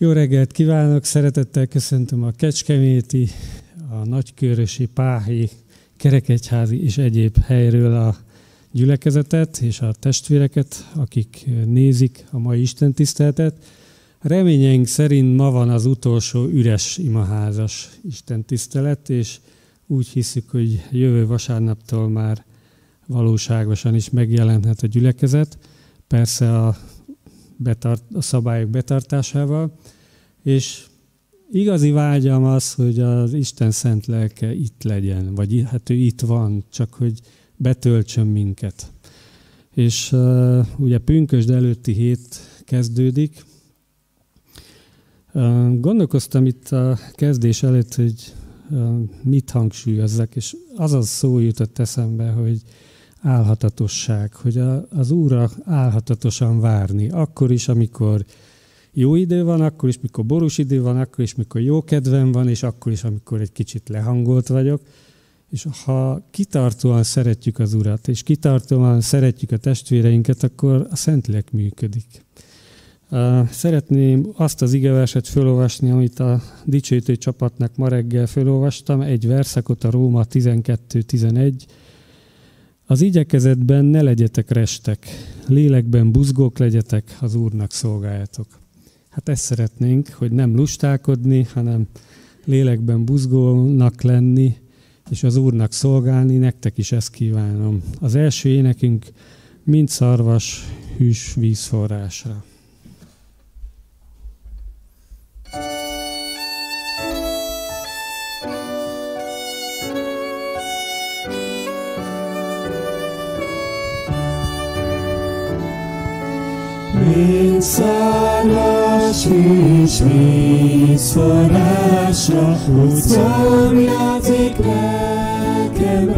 Jó reggelt kívánok, szeretettel köszöntöm a Kecskeméti, a Nagykörösi, Páhi, Kerekegyházi és egyéb helyről a gyülekezetet és a testvéreket, akik nézik a mai Isten tiszteletet. Reményeink szerint ma van az utolsó üres imaházas Isten tisztelet, és úgy hiszük, hogy jövő vasárnaptól már valóságosan is megjelenhet a gyülekezet. Persze a betart, a szabályok betartásával, és igazi vágyam az, hogy az Isten szent lelke itt legyen, vagy hát ő itt van, csak hogy betöltsön minket. És uh, ugye pünkösd előtti hét kezdődik. Uh, gondolkoztam itt a kezdés előtt, hogy uh, mit hangsúlyozzak, és az az szó jutott eszembe, hogy álhatatosság, hogy a, az Úrra álhatatosan várni, akkor is, amikor jó idő van, akkor is, mikor borús idő van, akkor is, mikor jó kedvem van, és akkor is, amikor egy kicsit lehangolt vagyok. És ha kitartóan szeretjük az Urat, és kitartóan szeretjük a testvéreinket, akkor a Szentlélek működik. Szeretném azt az igeverset felolvasni, amit a dicsőítő csapatnak ma reggel felolvastam, egy verszakot a Róma 12-11, az igyekezetben ne legyetek restek, lélekben buzgók legyetek, az Úrnak szolgáljatok. Hát ezt szeretnénk, hogy nem lustálkodni, hanem lélekben buzgónak lenni, és az Úrnak szolgálni, nektek is ezt kívánom. Az első énekünk mind szarvas hűs vízforrásra. Mint szarvas és vízforrásra, úgy szomjazik lelkem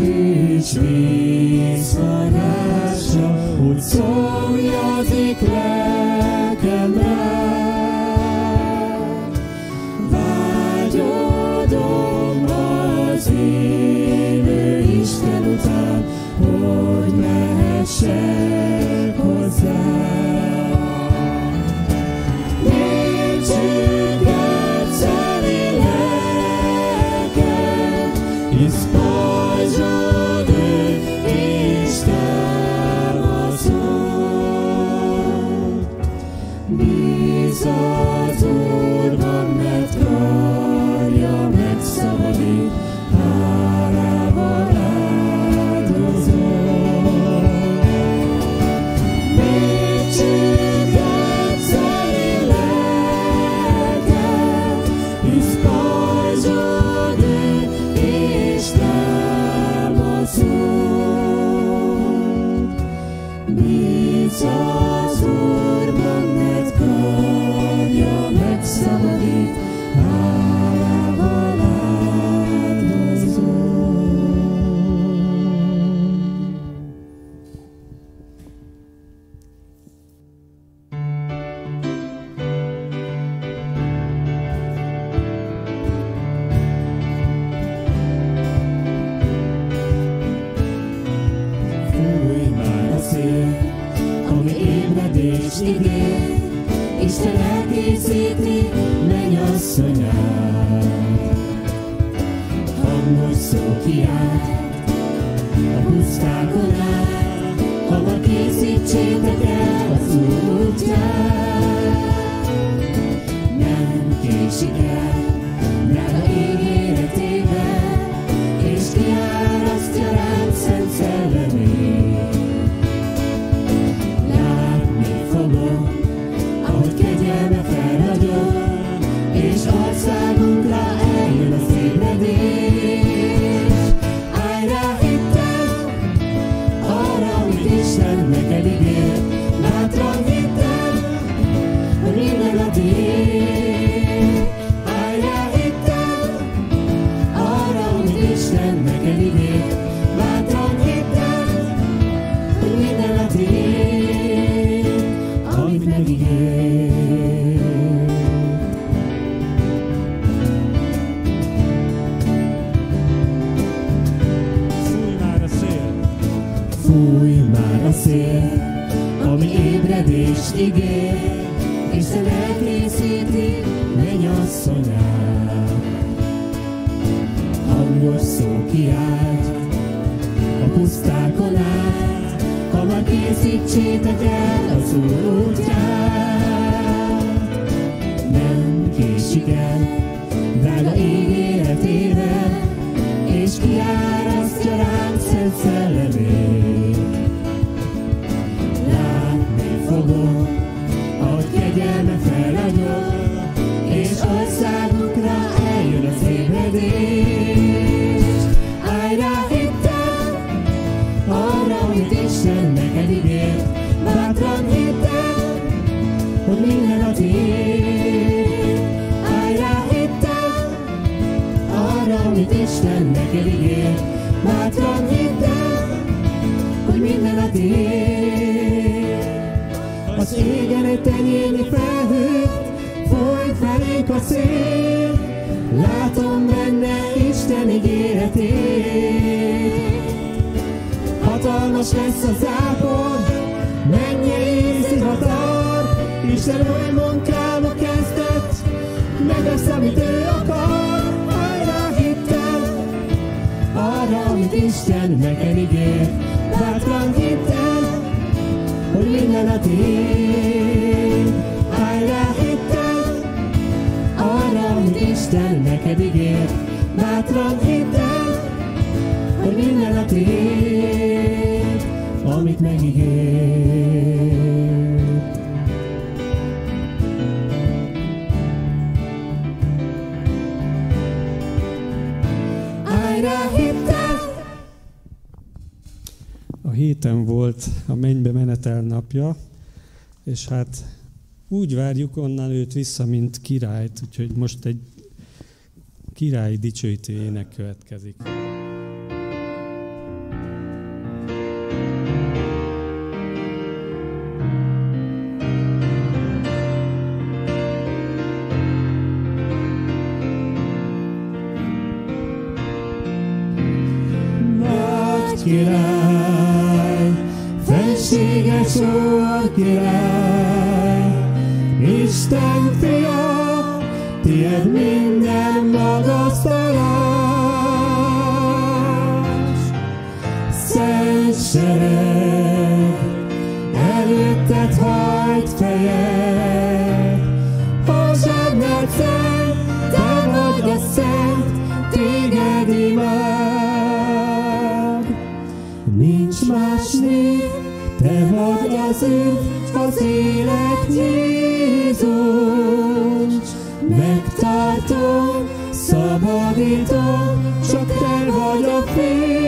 szárvas hűs Hangos kiált a pusztákon át, hamar készítsétek el az Úr útját. Nem késik el, drága ígéretével, és kiárasztja ránk szent felénk a szél, látom benne Isten ígéretét. Hatalmas lesz a zápor, mennyei zivatar, Isten új munkába kezdett, megvesz, amit ő akar, hajrá hittem, arra, amit Isten neked ígér, bátran hittem, hogy minden a tiéd. Neked ígér, bátran hittem, hogy minden a tiéd, amit megígért. Állj rá hittem, A héten volt a mennybe menetel napja, és hát úgy várjuk onnan őt vissza, mint királyt, úgyhogy most egy királyi dicsőítő ének következik. Király, fenséges úr király, Isten tied minden Jézus. Megtartom, szabadítom, csak te vagy fény.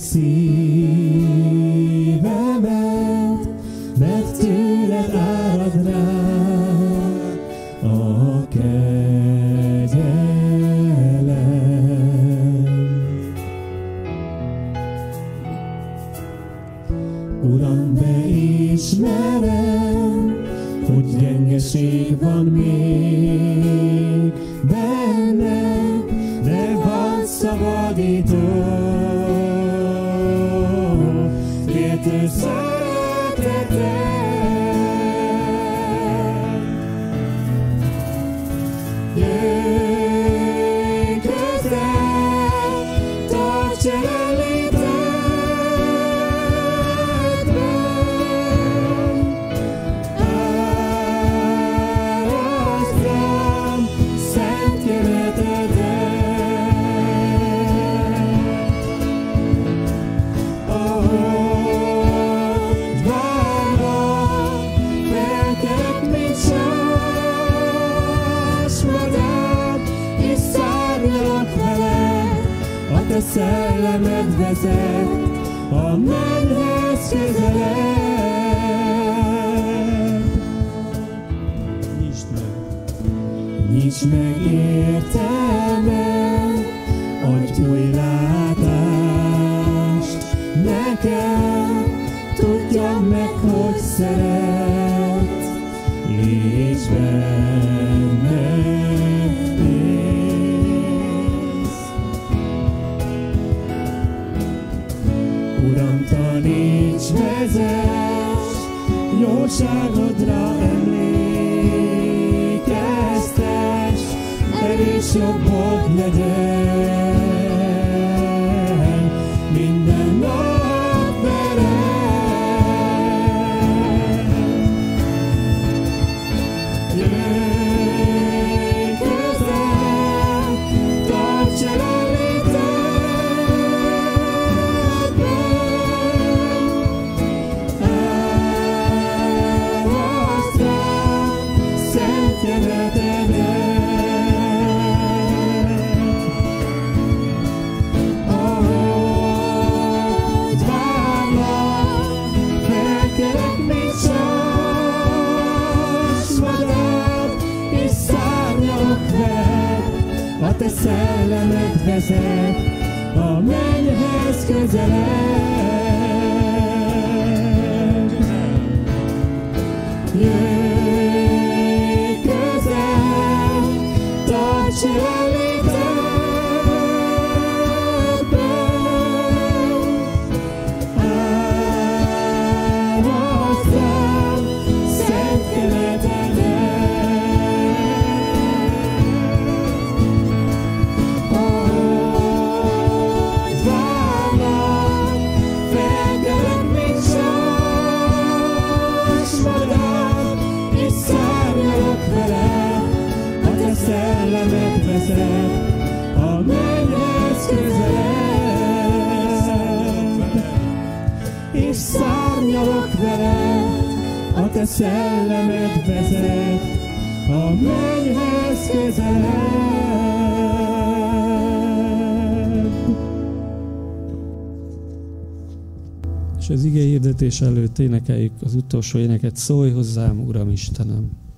see. Jöjj szellemed vezet, a mennyhez közelebb. Nyisd meg. Nyisd meg értelmet, adj új látást nekem, tudjam meg, hogy szeret, jóságodra emlékeztes, erős jobbod legyen. Vezet, a mennyhez közelebb. Jöjj közel, tarts jelenlétedben. Szárnyalok veled, a te szellemed vezet, a mennyhez közelebb. És az ige hirdetés előtt énekeljük az utolsó éneket. Szólj hozzám, Uram Istenem!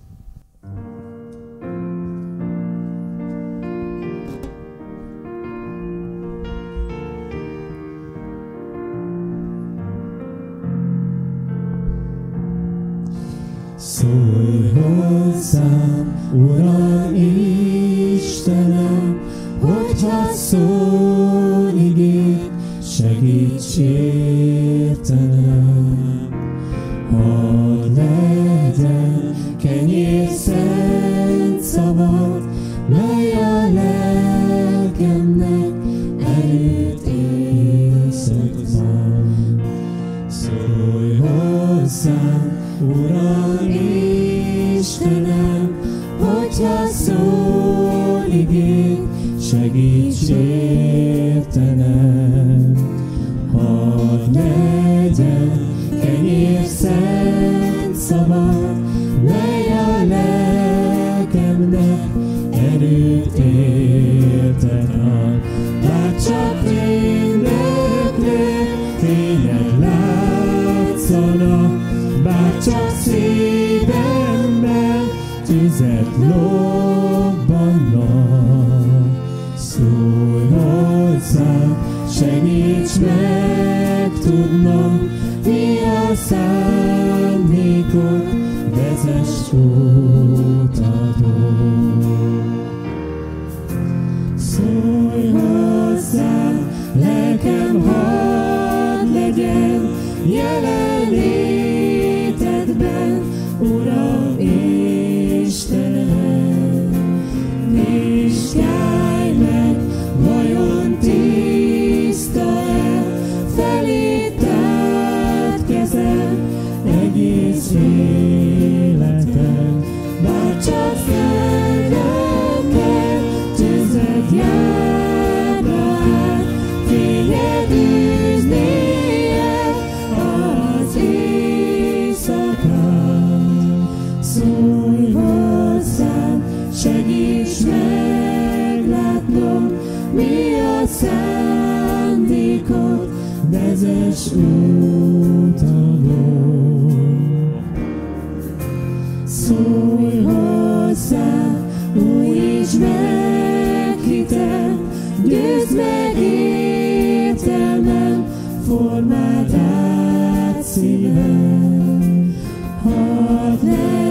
Értelmem, formáld át szívem. Hadd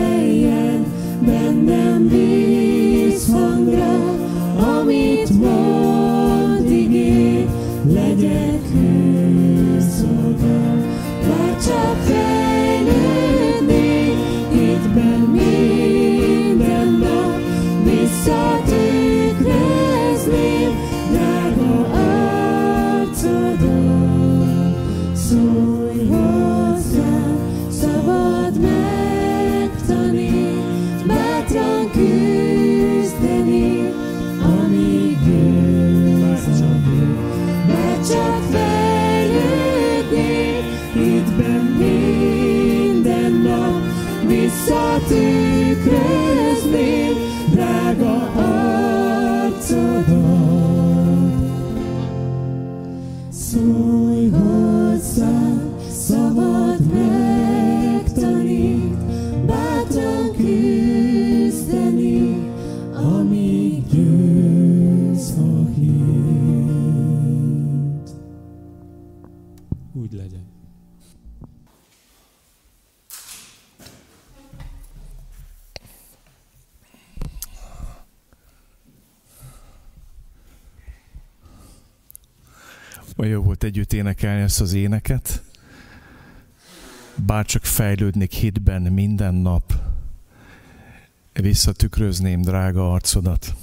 énekelni ezt az éneket. Bár csak fejlődnék hitben minden nap, visszatükrözném drága arcodat.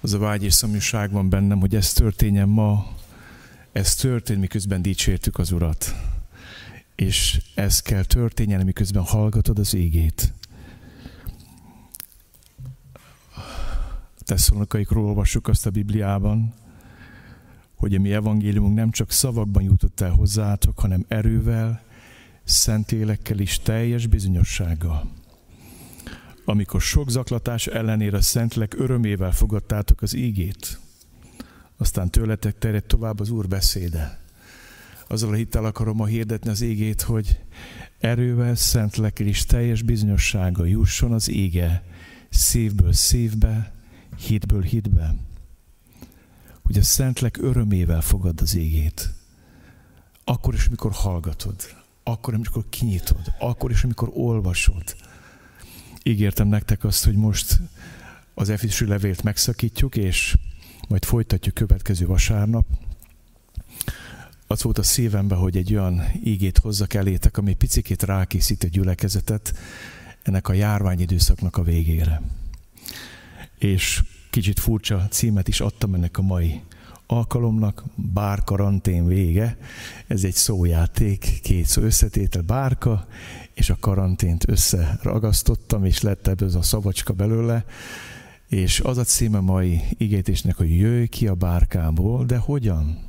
Az a vágy és szomjúság van bennem, hogy ez történjen ma, ez történt, miközben dicsértük az Urat. És ez kell történjen, miközben hallgatod az égét. Tesszalonikaikról olvassuk azt a Bibliában, hogy a mi evangéliumunk nem csak szavakban jutott el hozzátok, hanem erővel, szentélekkel és teljes bizonyossággal. Amikor sok zaklatás ellenére a szentlek örömével fogadtátok az ígét, aztán tőletek terjed tovább az Úr beszéde. Azzal a hittel akarom ma hirdetni az égét, hogy erővel, szentlekkel és teljes bizonyossággal jusson az ége szívből szívbe, hitből hitbe hogy a Szentlek örömével fogad az égét. Akkor is, amikor hallgatod, akkor, amikor kinyitod, akkor is, amikor olvasod. Ígértem nektek azt, hogy most az Efésű levélt megszakítjuk, és majd folytatjuk következő vasárnap. az volt a szívembe, hogy egy olyan ígét hozzak elétek, ami picikét rákészít a gyülekezetet ennek a járványidőszaknak a végére. És kicsit furcsa címet is adtam ennek a mai alkalomnak, bár karantén vége. Ez egy szójáték, két szó összetétel, bárka, és a karantént összeragasztottam, és lett ebből a szabacska belőle. És az a címe mai igétésnek, hogy jöjj ki a bárkából, de hogyan?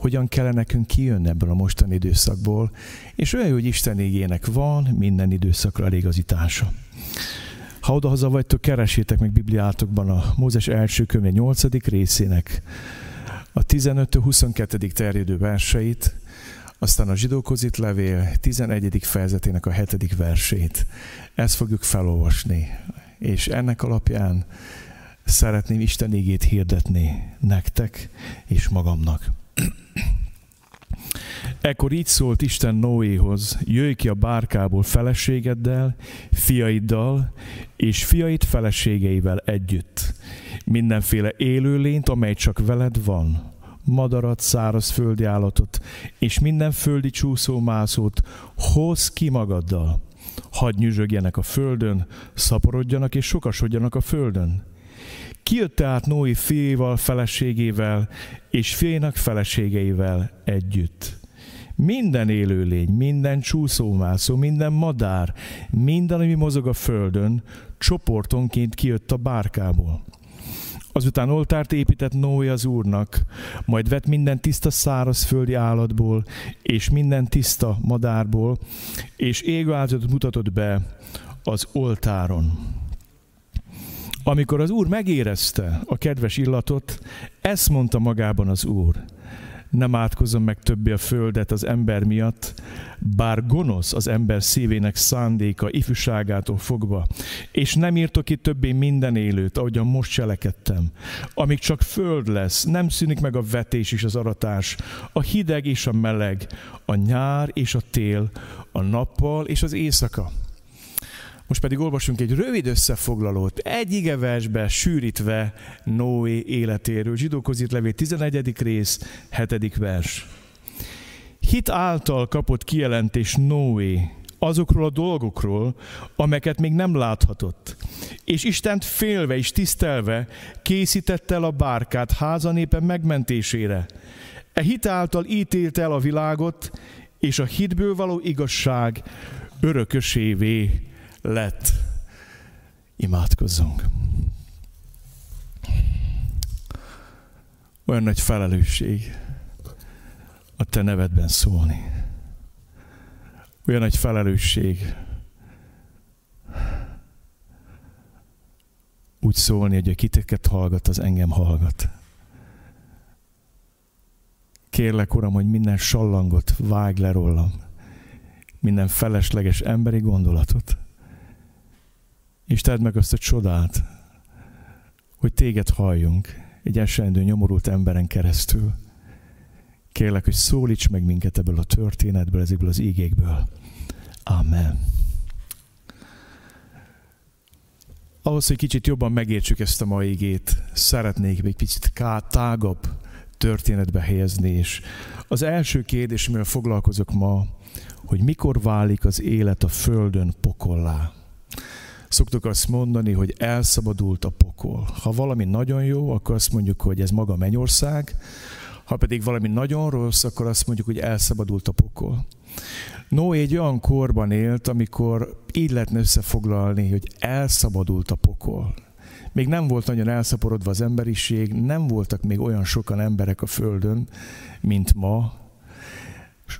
hogyan kellene nekünk kijönni ebből a mostani időszakból, és olyan, hogy Isten igének van minden időszakra elégazítása. Ha odahaza vagytok, keresétek meg Bibliátokban a Mózes első könyve 8. részének a 15-22. terjedő verseit, aztán a zsidókhoz levél 11. fejezetének a 7. versét. Ezt fogjuk felolvasni, és ennek alapján szeretném Isten igét hirdetni nektek és magamnak. Ekkor így szólt Isten Noéhoz, jöjj ki a bárkából feleségeddel, fiaiddal, és fiait feleségeivel együtt. Mindenféle élőlényt, amely csak veled van, madarat, szárazföldi állatot, és minden földi csúszómászót hoz ki magaddal. Hadd nyüzsögjenek a földön, szaporodjanak és sokasodjanak a földön. Kijött tehát Noé fiéval, feleségével és fiénak feleségeivel együtt. Minden élőlény, minden csúszómászó, minden madár, minden, ami mozog a földön, csoportonként kijött a bárkából. Azután oltárt épített Noé az Úrnak, majd vett minden tiszta szárazföldi állatból, és minden tiszta madárból, és égőáldozatot mutatott be az oltáron. Amikor az Úr megérezte a kedves illatot, ezt mondta magában az Úr. Nem átkozom meg többé a földet az ember miatt, bár gonosz az ember szívének szándéka ifjúságától fogva, és nem írtok ki többé minden élőt, ahogyan most cselekedtem. Amíg csak föld lesz, nem szűnik meg a vetés és az aratás, a hideg és a meleg, a nyár és a tél, a nappal és az éjszaka most pedig olvasunk egy rövid összefoglalót, egy igeversbe sűrítve Noé életéről. Zsidókhoz írt levél 11. rész, 7. vers. Hit által kapott kijelentés Noé azokról a dolgokról, amelyeket még nem láthatott. És Istent félve és tisztelve készítette el a bárkát házanépe megmentésére. E hit által ítélt el a világot, és a hitből való igazság örökösévé lett. Imádkozzunk. Olyan nagy felelősség a te nevedben szólni. Olyan nagy felelősség úgy szólni, hogy a kiteket hallgat, az engem hallgat. Kérlek, Uram, hogy minden sallangot vágj le rólam, minden felesleges emberi gondolatot, és tedd meg azt a csodát, hogy téged halljunk egy esendő, nyomorult emberen keresztül. Kérlek, hogy szólíts meg minket ebből a történetből, ezekből az ígékből. Amen. Ahhoz, hogy kicsit jobban megértsük ezt a mai ígét, szeretnék egy picit tágabb történetbe helyezni, és az első kérdés, amivel foglalkozok ma, hogy mikor válik az élet a Földön pokollá. Szoktuk azt mondani, hogy elszabadult a pokol. Ha valami nagyon jó, akkor azt mondjuk, hogy ez maga mennyország, ha pedig valami nagyon rossz, akkor azt mondjuk, hogy elszabadult a pokol. Noé egy olyan korban élt, amikor így lehetne összefoglalni, hogy elszabadult a pokol. Még nem volt nagyon elszaporodva az emberiség, nem voltak még olyan sokan emberek a Földön, mint ma,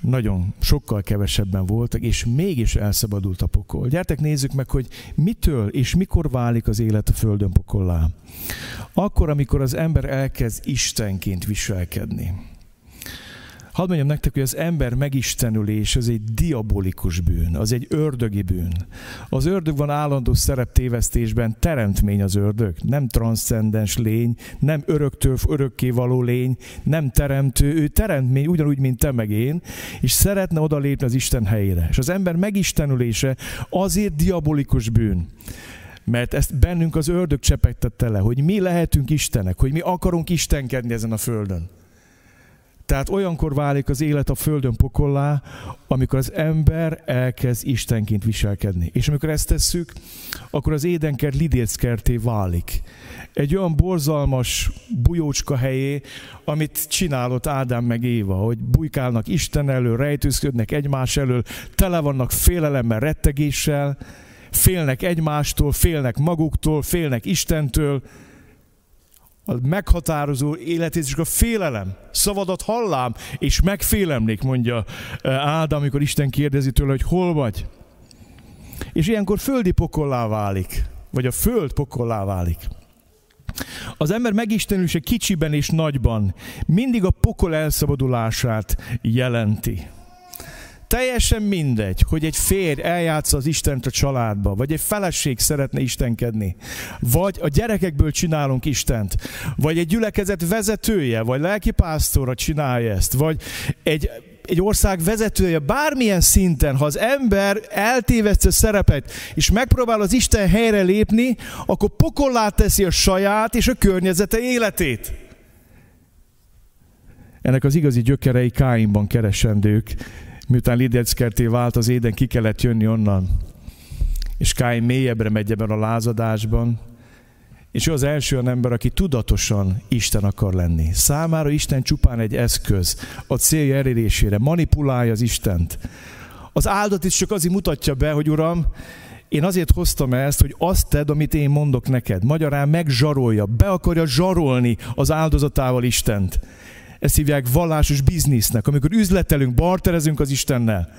nagyon sokkal kevesebben voltak, és mégis elszabadult a pokol. Gyertek nézzük meg, hogy mitől és mikor válik az élet a Földön pokollá. Akkor, amikor az ember elkezd Istenként viselkedni. Hadd mondjam nektek, hogy az ember megistenülés az egy diabolikus bűn, az egy ördögi bűn. Az ördög van állandó szereptévesztésben, teremtmény az ördög, nem transzcendens lény, nem öröktől örökké való lény, nem teremtő, ő teremtmény ugyanúgy, mint te meg én, és szeretne odalépni az Isten helyére. És az ember megistenülése azért diabolikus bűn, mert ezt bennünk az ördög csepegtette le, hogy mi lehetünk Istenek, hogy mi akarunk Istenkedni ezen a földön. Tehát olyankor válik az élet a földön pokollá, amikor az ember elkezd Istenként viselkedni. És amikor ezt tesszük, akkor az édenkert lidéckerté válik. Egy olyan borzalmas bujócska helyé, amit csinálott Ádám meg Éva, hogy bujkálnak Isten elől, rejtőzködnek egymás elől, tele vannak félelemmel, rettegéssel, félnek egymástól, félnek maguktól, félnek Istentől, a meghatározó életét, és a félelem, szavadat hallám, és megfélemlik, mondja eh, Ádám, amikor Isten kérdezi tőle, hogy hol vagy. És ilyenkor földi pokollá válik, vagy a föld pokollá válik. Az ember megistenülése kicsiben és nagyban mindig a pokol elszabadulását jelenti. Teljesen mindegy, hogy egy férj eljátsza az Istent a családba, vagy egy feleség szeretne istenkedni, vagy a gyerekekből csinálunk Istent, vagy egy gyülekezet vezetője, vagy lelkipásztora csinálja ezt, vagy egy egy ország vezetője bármilyen szinten, ha az ember eltéveszti a szerepet, és megpróbál az Isten helyre lépni, akkor pokollá teszi a saját és a környezete életét. Ennek az igazi gyökerei Káinban keresendők, miután Lideckerté vált az éden, ki kellett jönni onnan. És Káin mélyebbre megy ebben a lázadásban, és ő az első olyan ember, aki tudatosan Isten akar lenni. Számára Isten csupán egy eszköz a célja elérésére, manipulálja az Istent. Az áldat is csak azért mutatja be, hogy Uram, én azért hoztam ezt, hogy azt tedd, amit én mondok neked. Magyarán megzsarolja, be akarja zsarolni az áldozatával Istent. Ezt hívják vallásos biznisznek, amikor üzletelünk, barterezünk az Istennel.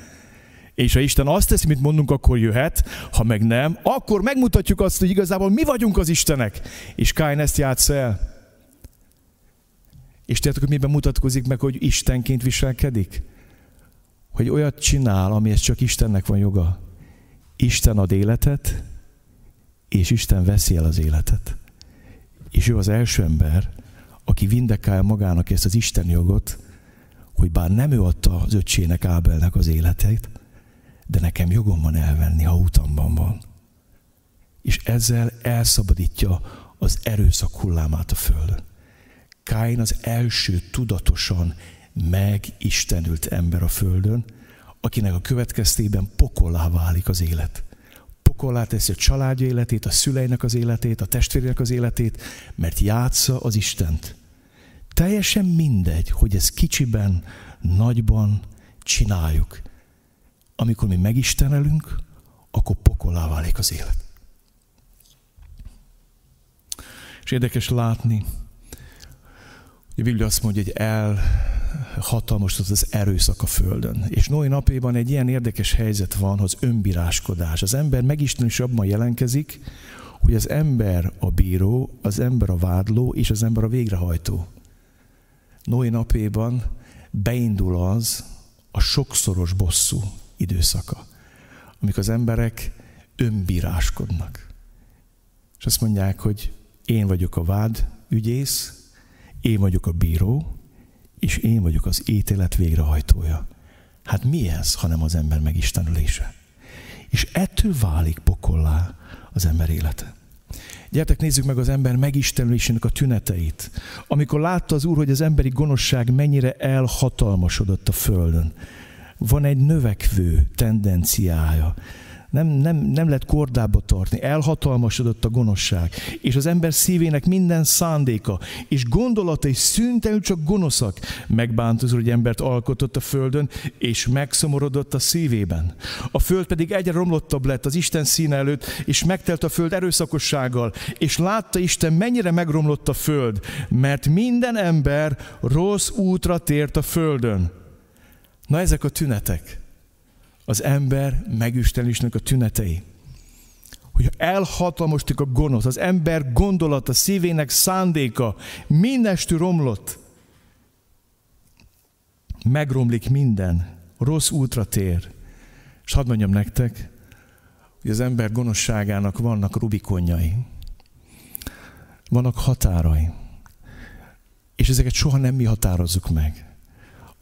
És ha Isten azt teszi, mit mondunk, akkor jöhet, ha meg nem, akkor megmutatjuk azt, hogy igazából mi vagyunk az Istenek. És Káin ezt játsz el. És tudjátok, hogy miben mutatkozik meg, hogy Istenként viselkedik? Hogy olyat csinál, amihez csak Istennek van joga. Isten ad életet, és Isten veszi el az életet. És ő az első ember, aki vindekálja magának ezt az Isten jogot, hogy bár nem ő adta az öccsének Ábelnek az életét, de nekem jogom van elvenni, ha utamban van. És ezzel elszabadítja az erőszak hullámát a földön. Káin az első tudatosan megistenült ember a földön, akinek a következtében pokollá válik az élet. Pokollá teszi a családja életét, a szüleinek az életét, a testvérének az életét, mert játsza az Istent. Teljesen mindegy, hogy ez kicsiben, nagyban csináljuk amikor mi megistenelünk, akkor pokolá válik az élet. És érdekes látni, a Biblia azt mondja, hogy elhatalmasodott az erőszak a földön. És Noé napjában egy ilyen érdekes helyzet van, az önbíráskodás. Az ember megisten is abban jelenkezik, hogy az ember a bíró, az ember a vádló, és az ember a végrehajtó. Noé napjában beindul az a sokszoros bosszú időszaka, amikor az emberek önbíráskodnak. És azt mondják, hogy én vagyok a vád ügyész, én vagyok a bíró, és én vagyok az ítélet végrehajtója. Hát mi ez, hanem az ember megistenülése? És ettől válik pokollá az ember élete. Gyertek, nézzük meg az ember megistenülésének a tüneteit. Amikor látta az Úr, hogy az emberi gonoszság mennyire elhatalmasodott a földön, van egy növekvő tendenciája. Nem, nem, nem lehet kordába tartni, elhatalmasodott a gonoszság, és az ember szívének minden szándéka, és gondolatai szüntelenül csak gonoszak. Megbánt az, hogy embert alkotott a földön, és megszomorodott a szívében. A föld pedig egyre romlottabb lett az Isten színe előtt, és megtelt a föld erőszakossággal, és látta Isten, mennyire megromlott a föld, mert minden ember rossz útra tért a földön. Na ezek a tünetek, az ember megüstenésnek a tünetei. Hogy elhatalmostik a gonosz, az ember gondolata, szívének szándéka, mindestű romlott. Megromlik minden, rossz útra tér. És hadd mondjam nektek, hogy az ember gonoszságának vannak rubikonjai. Vannak határai. És ezeket soha nem mi határozzuk meg.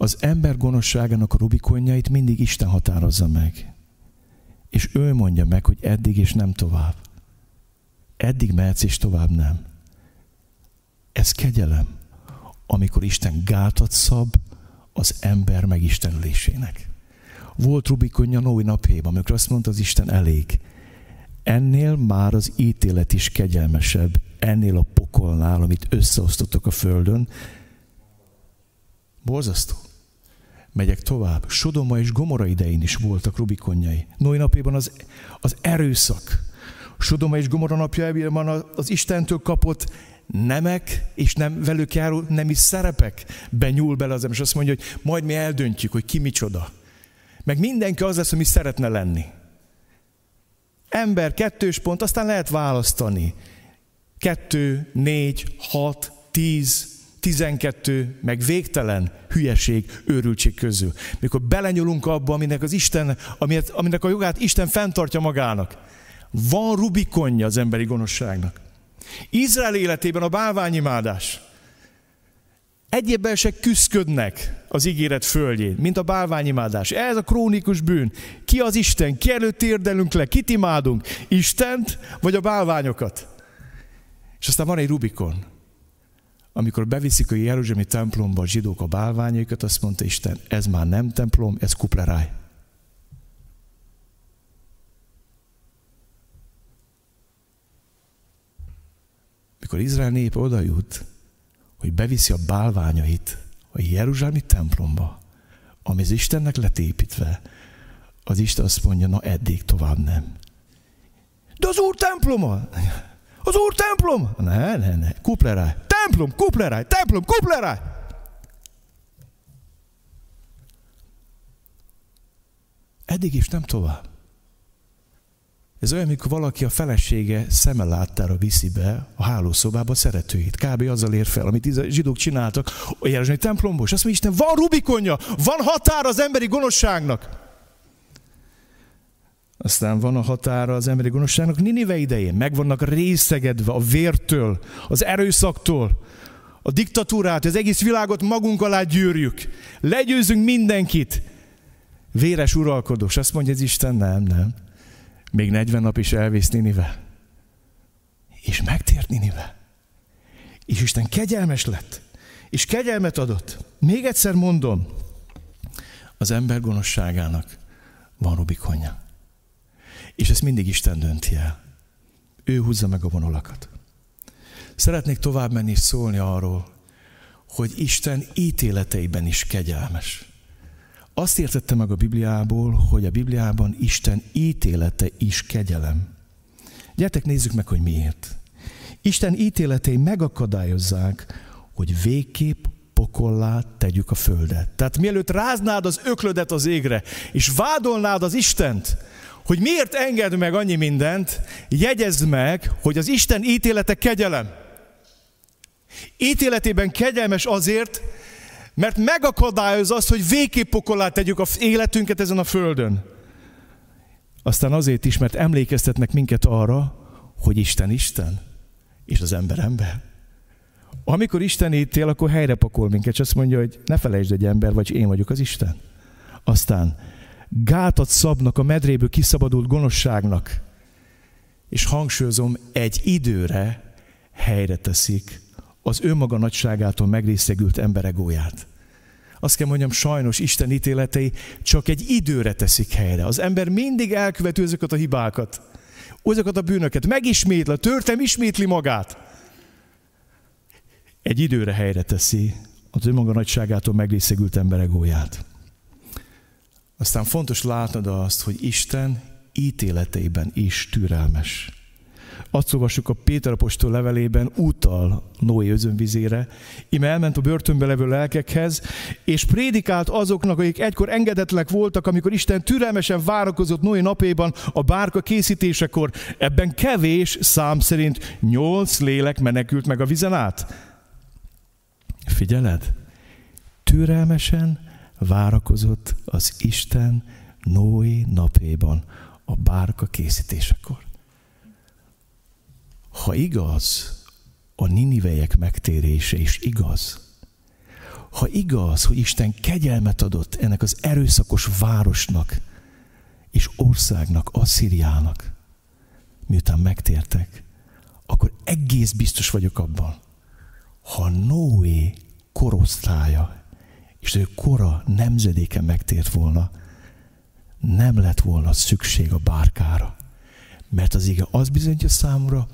Az ember gonoszságának a rubikonjait mindig Isten határozza meg. És ő mondja meg, hogy eddig és nem tovább. Eddig mehetsz és tovább nem. Ez kegyelem, amikor Isten gátat szab az ember megistenülésének. Volt Rubikonja Noé napjában, amikor azt mondta az Isten elég. Ennél már az ítélet is kegyelmesebb, ennél a pokolnál, amit összeosztottak a földön. Borzasztó. Megyek tovább. Sodoma és Gomora idején is voltak Rubikonjai. Noé napjában az, az erőszak. Sodoma és Gomora napjában az Istentől kapott nemek és nem velük járó nemi szerepek benyúl bele az ember, és azt mondja, hogy majd mi eldöntjük, hogy ki micsoda. Meg mindenki az lesz, ami szeretne lenni. Ember, kettős pont, aztán lehet választani. Kettő, négy, hat, tíz, tizenkettő, meg végtelen hülyeség, őrültség közül. Mikor belenyúlunk abba, aminek az Isten, aminek a jogát Isten fenntartja magának. Van rubikonja az emberi gonoszságnak. Izrael életében a bálványimádás. Egyébben se küszködnek az ígéret földjén, mint a bálványimádás. Ez a krónikus bűn. Ki az Isten? Ki előtt érdelünk le? Kit imádunk? Istent vagy a bálványokat? És aztán van egy Rubikon. Amikor beviszik a Jeruzsálemi templomba a zsidók a bálványaikat, azt mondta Isten, ez már nem templom, ez kupleráj. Mikor Izrael nép oda jut, hogy beviszi a bálványait a Jeruzsálemi templomba, ami az Istennek lett építve, az Isten azt mondja, na eddig tovább nem. De az Úr temploma! Az Úr templom! Ne, ne, ne. Kupleráj. Templom, kupleráj, templom, kupleráj! Eddig is nem tovább. Ez olyan, mikor valaki a felesége szeme láttára viszi be a hálószobába a szeretőit. Kb. azzal ér fel, amit a zsidók csináltak a Jeruzsálemi templomból. És azt mondja, Isten, van Rubikonja, van határa az emberi gonoszságnak. Aztán van a határa az emberi gonoszságnak Ninive idején. Meg vannak részegedve a vértől, az erőszaktól, a diktatúrát, az egész világot magunk alá gyűrjük. Legyőzünk mindenkit. Véres uralkodós. Azt mondja az Isten, nem, nem. Még 40 nap is elvész Ninive. És megtért Ninive. És Isten kegyelmes lett. És kegyelmet adott. Még egyszer mondom, az ember gonoszságának van Rubikonja. És ezt mindig Isten dönti el. Ő húzza meg a vonalakat. Szeretnék tovább menni és szólni arról, hogy Isten ítéleteiben is kegyelmes. Azt értette meg a Bibliából, hogy a Bibliában Isten ítélete is kegyelem. Gyertek nézzük meg, hogy miért. Isten ítéletei megakadályozzák, hogy végképp pokollá tegyük a földet. Tehát mielőtt ráznád az öklödet az égre, és vádolnád az Istent, hogy miért enged meg annyi mindent, jegyezd meg, hogy az Isten ítélete kegyelem. Ítéletében kegyelmes azért, mert megakadályoz azt, hogy végképp pokolá tegyük az életünket ezen a földön. Aztán azért is, mert emlékeztetnek minket arra, hogy Isten Isten, és az ember ember. Amikor Isten ítél, akkor helyre pakol minket, és azt mondja, hogy ne felejtsd egy ember, vagy én vagyok az Isten. Aztán gátat szabnak a medréből kiszabadult gonoszságnak, és hangsúlyozom, egy időre helyre teszik az önmaga nagyságától megrészegült emberegóját. Azt kell mondjam, sajnos Isten ítéletei csak egy időre teszik helyre. Az ember mindig elkövető ezeket a hibákat, azokat a bűnöket, megismétli, a törtem ismétli magát. Egy időre helyre teszi az önmaga nagyságától megrészegült emberegóját. Aztán fontos látnod azt, hogy Isten ítéleteiben is türelmes. Azt olvassuk a Péter apostol levelében, utal Noé özönvizére, ime elment a börtönbe levő lelkekhez, és prédikált azoknak, akik egykor engedetlenek voltak, amikor Isten türelmesen várakozott Noé napéban a bárka készítésekor. Ebben kevés szám szerint nyolc lélek menekült meg a vizen át. Figyeled? Türelmesen várakozott az Isten Noé napéban a bárka készítésekor. Ha igaz, a ninivejek megtérése is igaz, ha igaz, hogy Isten kegyelmet adott ennek az erőszakos városnak és országnak, Asszíriának, miután megtértek, akkor egész biztos vagyok abban, ha Noé korosztálya és ő kora nemzedéken megtért volna, nem lett volna szükség a bárkára. Mert az ige az bizonyítja számomra,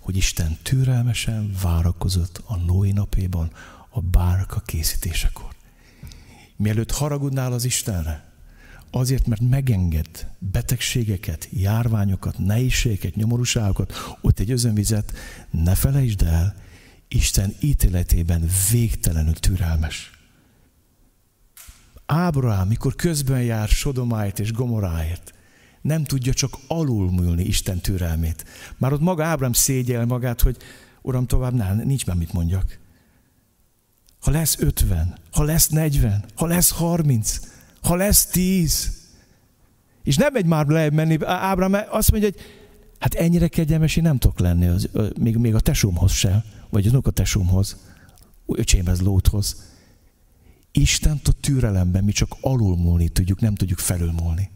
hogy Isten türelmesen várakozott a Noé napéban a bárka készítésekor. Mielőtt haragudnál az Istenre, azért, mert megenged betegségeket, járványokat, nehézségeket, nyomorúságokat, ott egy özönvizet, ne felejtsd el, Isten ítéletében végtelenül türelmes. Ábrahám, mikor közben jár Sodomáért és Gomoráért, nem tudja csak alulmúlni Isten türelmét. Már ott maga Ábrahám szégyel magát, hogy Uram, tovább nem, nincs már mit mondjak. Ha lesz 50, ha lesz 40, ha lesz 30, ha lesz 10, és nem megy már le menni, Ábrahám azt mondja, hogy hát ennyire kegyelmes én nem tudok lenni, az, még, még a tesómhoz sem, vagy az unokatesómhoz, öcsémhez, Lóthoz. Isten a türelemben mi csak alulmúlni tudjuk, nem tudjuk felülmúlni.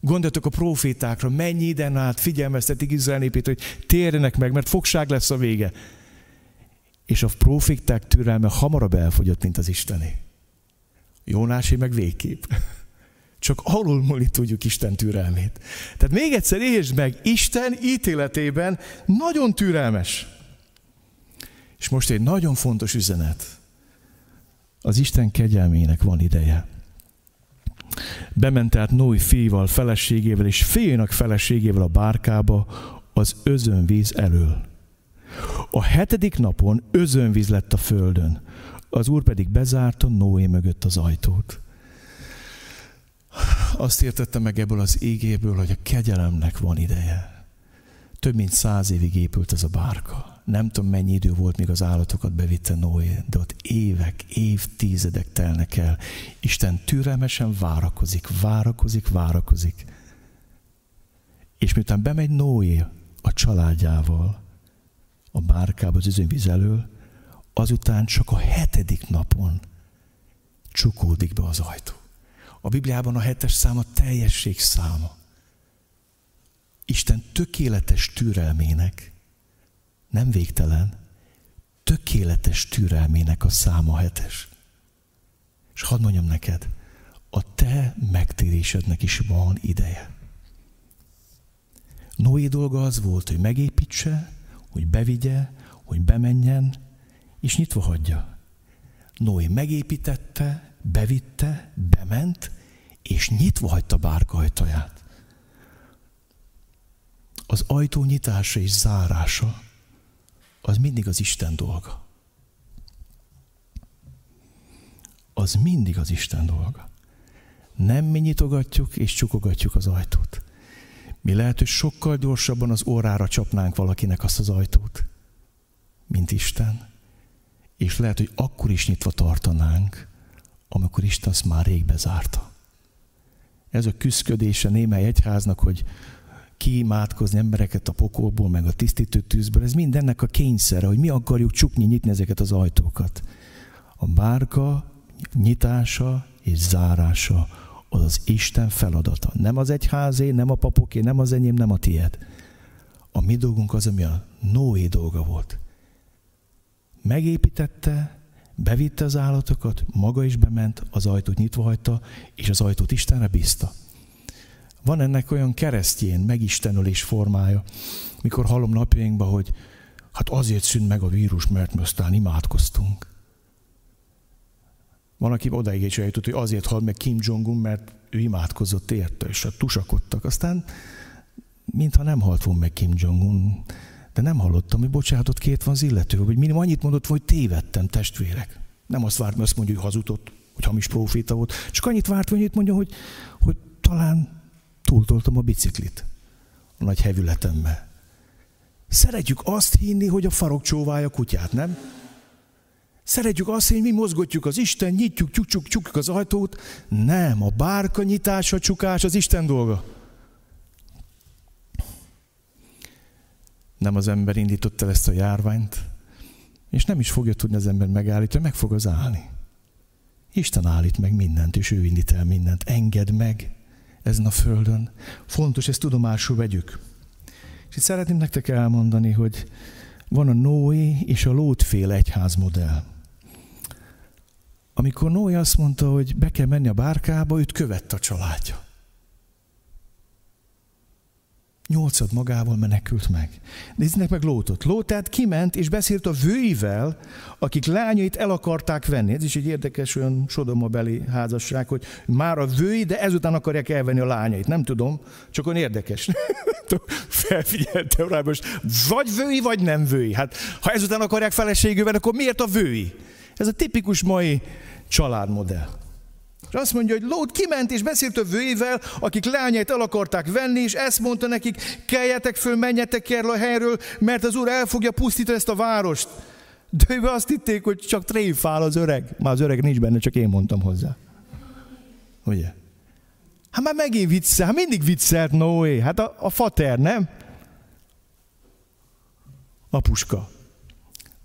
Gondoltok a profétákra, mennyi iden át figyelmeztetik Izrael népét, hogy térjenek meg, mert fogság lesz a vége. És a proféták türelme hamarabb elfogyott, mint az Isteni. Jónásé meg végképp. Csak alulmúlni tudjuk Isten türelmét. Tehát még egyszer értsd meg, Isten ítéletében nagyon türelmes. És most egy nagyon fontos üzenet. Az Isten kegyelmének van ideje. Bement át Noé fiával, feleségével és fiának feleségével a bárkába az özönvíz elől. A hetedik napon özönvíz lett a földön, az úr pedig bezárta Noé mögött az ajtót. Azt értette meg ebből az égéből, hogy a kegyelemnek van ideje. Több mint száz évig épült ez a bárka nem tudom mennyi idő volt, míg az állatokat bevitte Noé, de ott évek, évtizedek telnek el. Isten türelmesen várakozik, várakozik, várakozik. És miután bemegy Noé a családjával a bárkába az üzővíz elől, azután csak a hetedik napon csukódik be az ajtó. A Bibliában a hetes szám a teljesség száma. Isten tökéletes türelmének nem végtelen, tökéletes türelmének a száma hetes. És hadd mondjam neked, a te megtérésednek is van ideje. Noé dolga az volt, hogy megépítse, hogy bevigye, hogy bemenjen, és nyitva hagyja. Noé megépítette, bevitte, bement, és nyitva hagyta bárka ajtaját. Az ajtó nyitása és zárása az mindig az Isten dolga. Az mindig az Isten dolga. Nem mi nyitogatjuk és csukogatjuk az ajtót. Mi lehet, hogy sokkal gyorsabban az órára csapnánk valakinek azt az ajtót, mint Isten. És lehet, hogy akkor is nyitva tartanánk, amikor Isten azt már rég bezárta. Ez a küszködése némely egyháznak, hogy kiimádkozni embereket a pokolból, meg a tisztítő tűzből. Ez mindennek a kényszere, hogy mi akarjuk csukni, nyitni ezeket az ajtókat. A bárka nyitása és zárása az az Isten feladata. Nem az egyházé, nem a papoké, nem az enyém, nem a tied. A mi dolgunk az, ami a Noé dolga volt. Megépítette, bevitte az állatokat, maga is bement, az ajtót nyitva hagyta, és az ajtót Istenre bízta. Van ennek olyan keresztjén megistenülés formája, mikor hallom napjainkban, hogy hát azért szűnt meg a vírus, mert mi aztán imádkoztunk. Van, aki odaig is eljutott, hogy azért hal meg Kim Jong-un, mert ő imádkozott érte, és hát tusakodtak. Aztán, mintha nem halt volna meg Kim Jong-un, de nem hallottam, hogy bocsánatot két van az illető, hogy minimum annyit mondott, hogy tévedtem, testvérek. Nem azt várt, mert azt mondja, hogy hazudott, hogy hamis proféta volt. Csak annyit várt, hogy annyit mondja, hogy, hogy talán túltoltam a biciklit a nagy hevületemmel. Szeretjük azt hinni, hogy a farok csóválja a kutyát, nem? Szeretjük azt hinni, mi mozgatjuk az Isten, nyitjuk, csukjuk, csukjuk az ajtót. Nem, a bárka nyitása, csukás az Isten dolga. Nem az ember indította ezt a járványt, és nem is fogja tudni az ember megállítani, meg fog az állni. Isten állít meg mindent, és ő indít el mindent. Engedd meg ezen a földön. Fontos, ezt tudomásul vegyük. És itt szeretném nektek elmondani, hogy van a Noé és a Lótféle egyházmodell. amikor Noé azt mondta, hogy be kell menni a bárkába, őt követte a családja. Nyolcad magával menekült meg. Nézznek meg Lótot. Lót tehát kiment és beszélt a vőivel, akik lányait el akarták venni. Ez is egy érdekes olyan sodomabeli házasság, hogy már a vői, de ezután akarják elvenni a lányait. Nem tudom, csak olyan érdekes. Felfigyeltem rá most, vagy vői, vagy nem vői. Hát ha ezután akarják feleségüvel, akkor miért a vői? Ez a tipikus mai családmodell. És azt mondja, hogy Lót kiment és beszélt a vőivel, akik lányait el akarták venni, és ezt mondta nekik, keljetek föl, menjetek erről a helyről, mert az úr el fogja pusztítani ezt a várost. De ő azt hitték, hogy csak tréfál az öreg. Már az öreg nincs benne, csak én mondtam hozzá. Ugye? Hát már megint viccel, hát mindig viccelt Noé. Hát a, a fater, nem? Apuska.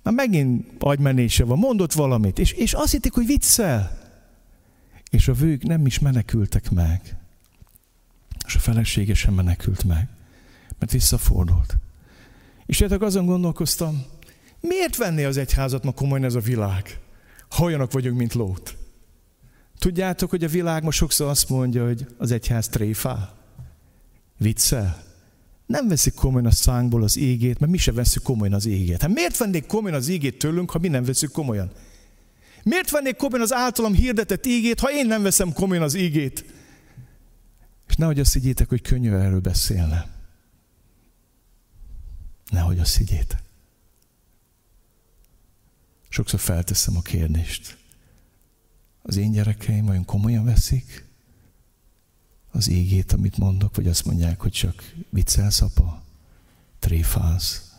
Már megint agymenése van, mondott valamit, és, és azt hitték, hogy viccel. És a vők nem is menekültek meg. És a felesége sem menekült meg, mert visszafordult. És értek azon gondolkoztam, miért venné az egyházat ma komolyan ez a világ, ha olyanok vagyunk, mint Lót? Tudjátok, hogy a világ ma sokszor azt mondja, hogy az egyház tréfál? Viccel? Nem veszik komolyan a szánkból az égét, mert mi se veszük komolyan az égét. Hát miért vennék komolyan az égét tőlünk, ha mi nem veszük komolyan? Miért vennék komolyan az általam hirdetett ígét, ha én nem veszem komolyan az ígét? És nehogy azt higgyétek, hogy könnyű erről beszélne. Nehogy azt higgyétek. Sokszor felteszem a kérdést. Az én gyerekeim olyan komolyan veszik az ígét, amit mondok, vagy azt mondják, hogy csak viccelsz, apa, tréfálsz.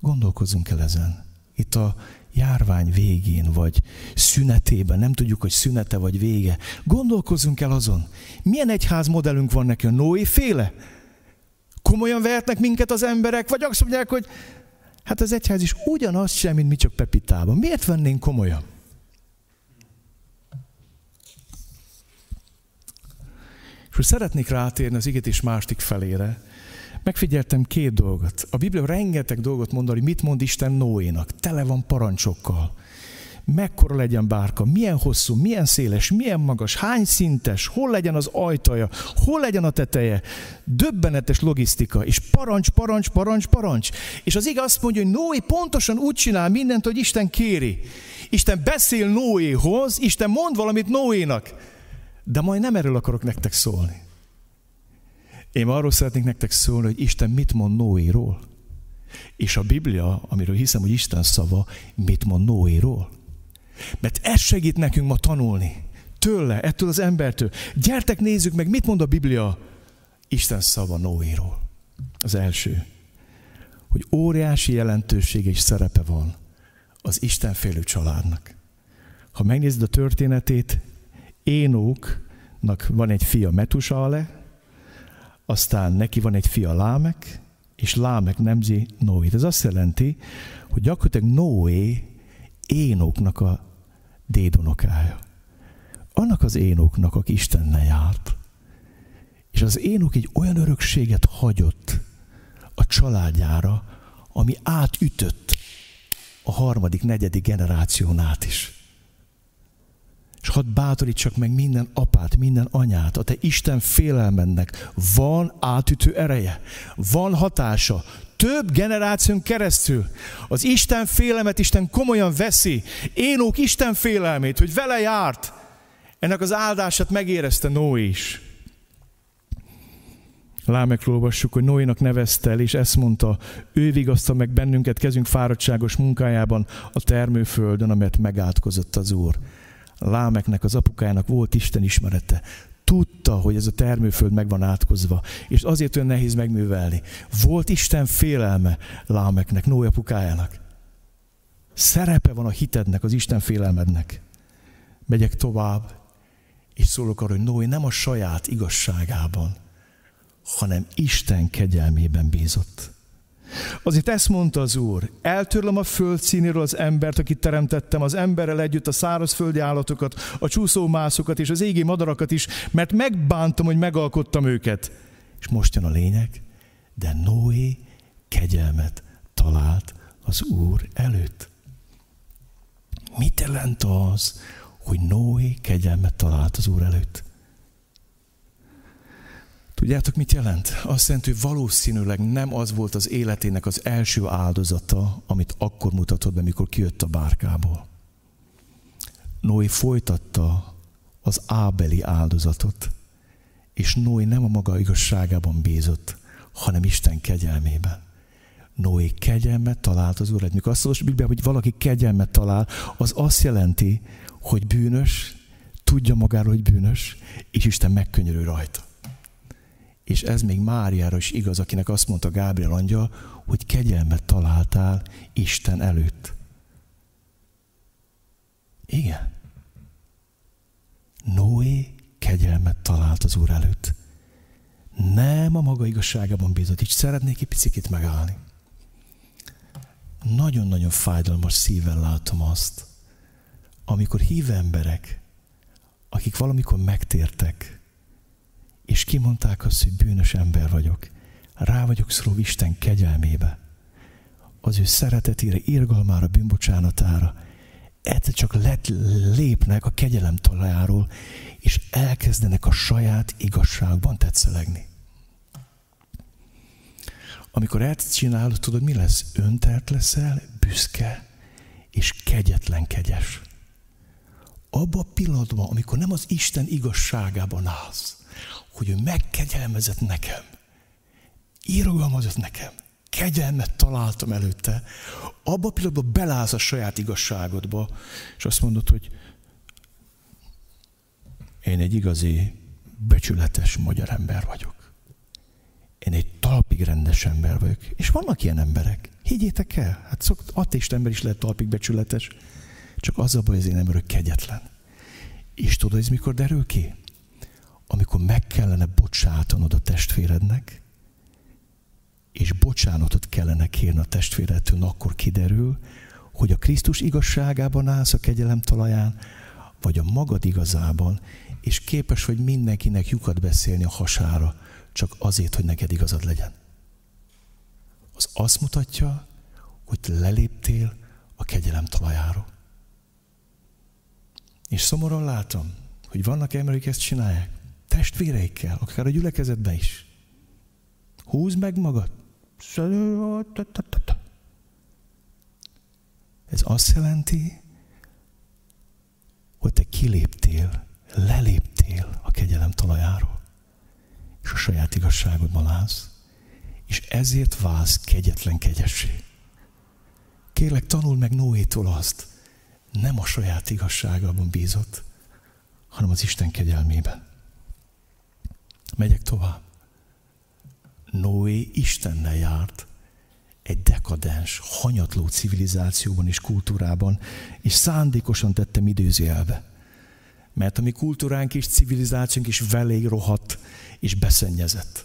Gondolkozunk el ezen. Itt a járvány végén, vagy szünetében, nem tudjuk, hogy szünete vagy vége. Gondolkozzunk el azon, milyen egyház modellünk van neki, a Noé féle? Komolyan vehetnek minket az emberek, vagy azt mondják, hogy hát az egyház is ugyanaz sem, mint mi csak Pepitában. Miért vennénk komolyan? És hogy szeretnék rátérni az igetés másik felére, megfigyeltem két dolgot. A Biblia rengeteg dolgot mond, hogy mit mond Isten Noénak. Tele van parancsokkal. Mekkora legyen bárka, milyen hosszú, milyen széles, milyen magas, hány szintes, hol legyen az ajtaja, hol legyen a teteje. Döbbenetes logisztika, és parancs, parancs, parancs, parancs. És az ige azt mondja, hogy Noé pontosan úgy csinál mindent, hogy Isten kéri. Isten beszél Noéhoz, Isten mond valamit Noénak. De majd nem erről akarok nektek szólni. Én arról szeretnék nektek szólni, hogy Isten mit mond Noéról. És a Biblia, amiről hiszem, hogy Isten szava, mit mond Noéról. Mert ez segít nekünk ma tanulni. Tőle, ettől az embertől. Gyertek, nézzük meg, mit mond a Biblia Isten szava Noéról. Az első, hogy óriási jelentősége és szerepe van az Istenfélő családnak. Ha megnézed a történetét, Énóknak van egy fia Metusale, aztán neki van egy fia Lámek, és Lámek nemzi Noét. Ez azt jelenti, hogy gyakorlatilag Noé Énoknak a dédonokája. Annak az Énoknak, aki Istennel járt. És az Énok egy olyan örökséget hagyott a családjára, ami átütött a harmadik, negyedik generáción át is. És hadd bátorítsak meg minden apát, minden anyát, a te Isten félelmennek van átütő ereje, van hatása, több generáción keresztül. Az Isten félelmet Isten komolyan veszi. Énók Isten félelmét, hogy vele járt. Ennek az áldását megérezte Noé is. Lámekről olvassuk, hogy Noénak nevezte el, és ezt mondta, ő vigasztal meg bennünket kezünk fáradtságos munkájában a termőföldön, amelyet megátkozott az Úr. Lámeknek, az apukájának volt Isten ismerete. Tudta, hogy ez a termőföld meg van átkozva, és azért olyan nehéz megművelni. Volt Isten félelme Lámeknek, Noé apukájának. Szerepe van a hitednek, az Isten félelmednek. Megyek tovább, és szólok arra, hogy Noé nem a saját igazságában, hanem Isten kegyelmében bízott. Azért ezt mondta az Úr, eltörlöm a föld színéről az embert, akit teremtettem, az emberrel együtt a szárazföldi állatokat, a csúszómászokat és az égi madarakat is, mert megbántam, hogy megalkottam őket. És most jön a lényeg, de Noé kegyelmet talált az Úr előtt. Mit jelent az, hogy Noé kegyelmet talált az Úr előtt. Tudjátok, mit jelent? Azt jelenti, hogy valószínűleg nem az volt az életének az első áldozata, amit akkor mutatott be, mikor kijött a bárkából. Noé folytatta az ábeli áldozatot, és Noé nem a maga igazságában bízott, hanem Isten kegyelmében. Noé kegyelmet talált az Úr. Mikor azt mondja, hogy valaki kegyelmet talál, az azt jelenti, hogy bűnös, tudja magáról, hogy bűnös, és Isten megkönyörül rajta. És ez még Máriára is igaz, akinek azt mondta Gábriel angyal, hogy kegyelmet találtál Isten előtt. Igen. Noé kegyelmet talált az Úr előtt. Nem a maga igazságában bízott. Így szeretnék egy picit megállni. Nagyon-nagyon fájdalmas szívvel látom azt, amikor hív emberek, akik valamikor megtértek, és kimondták azt, hogy bűnös ember vagyok, rá vagyok szóló Isten kegyelmébe, az ő szeretetére, irgalmára, bűnbocsánatára, egyszer csak let, lépnek a kegyelem talajáról, és elkezdenek a saját igazságban tetszelegni. Amikor ezt csinálod, tudod, mi lesz? Öntelt leszel, büszke, és kegyetlen kegyes. Abba a pillanatban, amikor nem az Isten igazságában állsz, hogy ő megkegyelmezett nekem, írogalmazott nekem, kegyelmet találtam előtte, abba a pillanatban belállsz a saját igazságodba, és azt mondod, hogy én egy igazi, becsületes magyar ember vagyok. Én egy talpig rendes ember vagyok. És vannak ilyen emberek. Higgyétek el, hát szokt, ateist ember is lehet talpig becsületes. Csak az a baj, az én emberök kegyetlen. És tudod, ez mikor derül ki? Amikor meg kellene bocsátanod a testvérednek, és bocsánatot kellene kérni a testvéredtől, akkor kiderül, hogy a Krisztus igazságában állsz a kegyelem talaján, vagy a magad igazában, és képes vagy mindenkinek lyukat beszélni a hasára, csak azért, hogy neked igazad legyen. Az azt mutatja, hogy leléptél a kegyelem talajáról. És szomorúan látom, hogy vannak emberek, ezt csinálják. Testvéreikkel, akár a gyülekezetben is. Húzd meg magad. Ez azt jelenti, hogy te kiléptél, leléptél a kegyelem talajáról, és a saját igazságodban állsz, és ezért válsz kegyetlen kegyessé. Kérlek, tanul meg Noétól azt, nem a saját igazságában bízott, hanem az Isten kegyelmében. Megyek tovább. Noé Istennel járt egy dekadens, hanyatló civilizációban és kultúrában, és szándékosan tettem időzőjelbe. Mert a mi kultúránk és civilizációnk is velég rohadt és beszennyezett.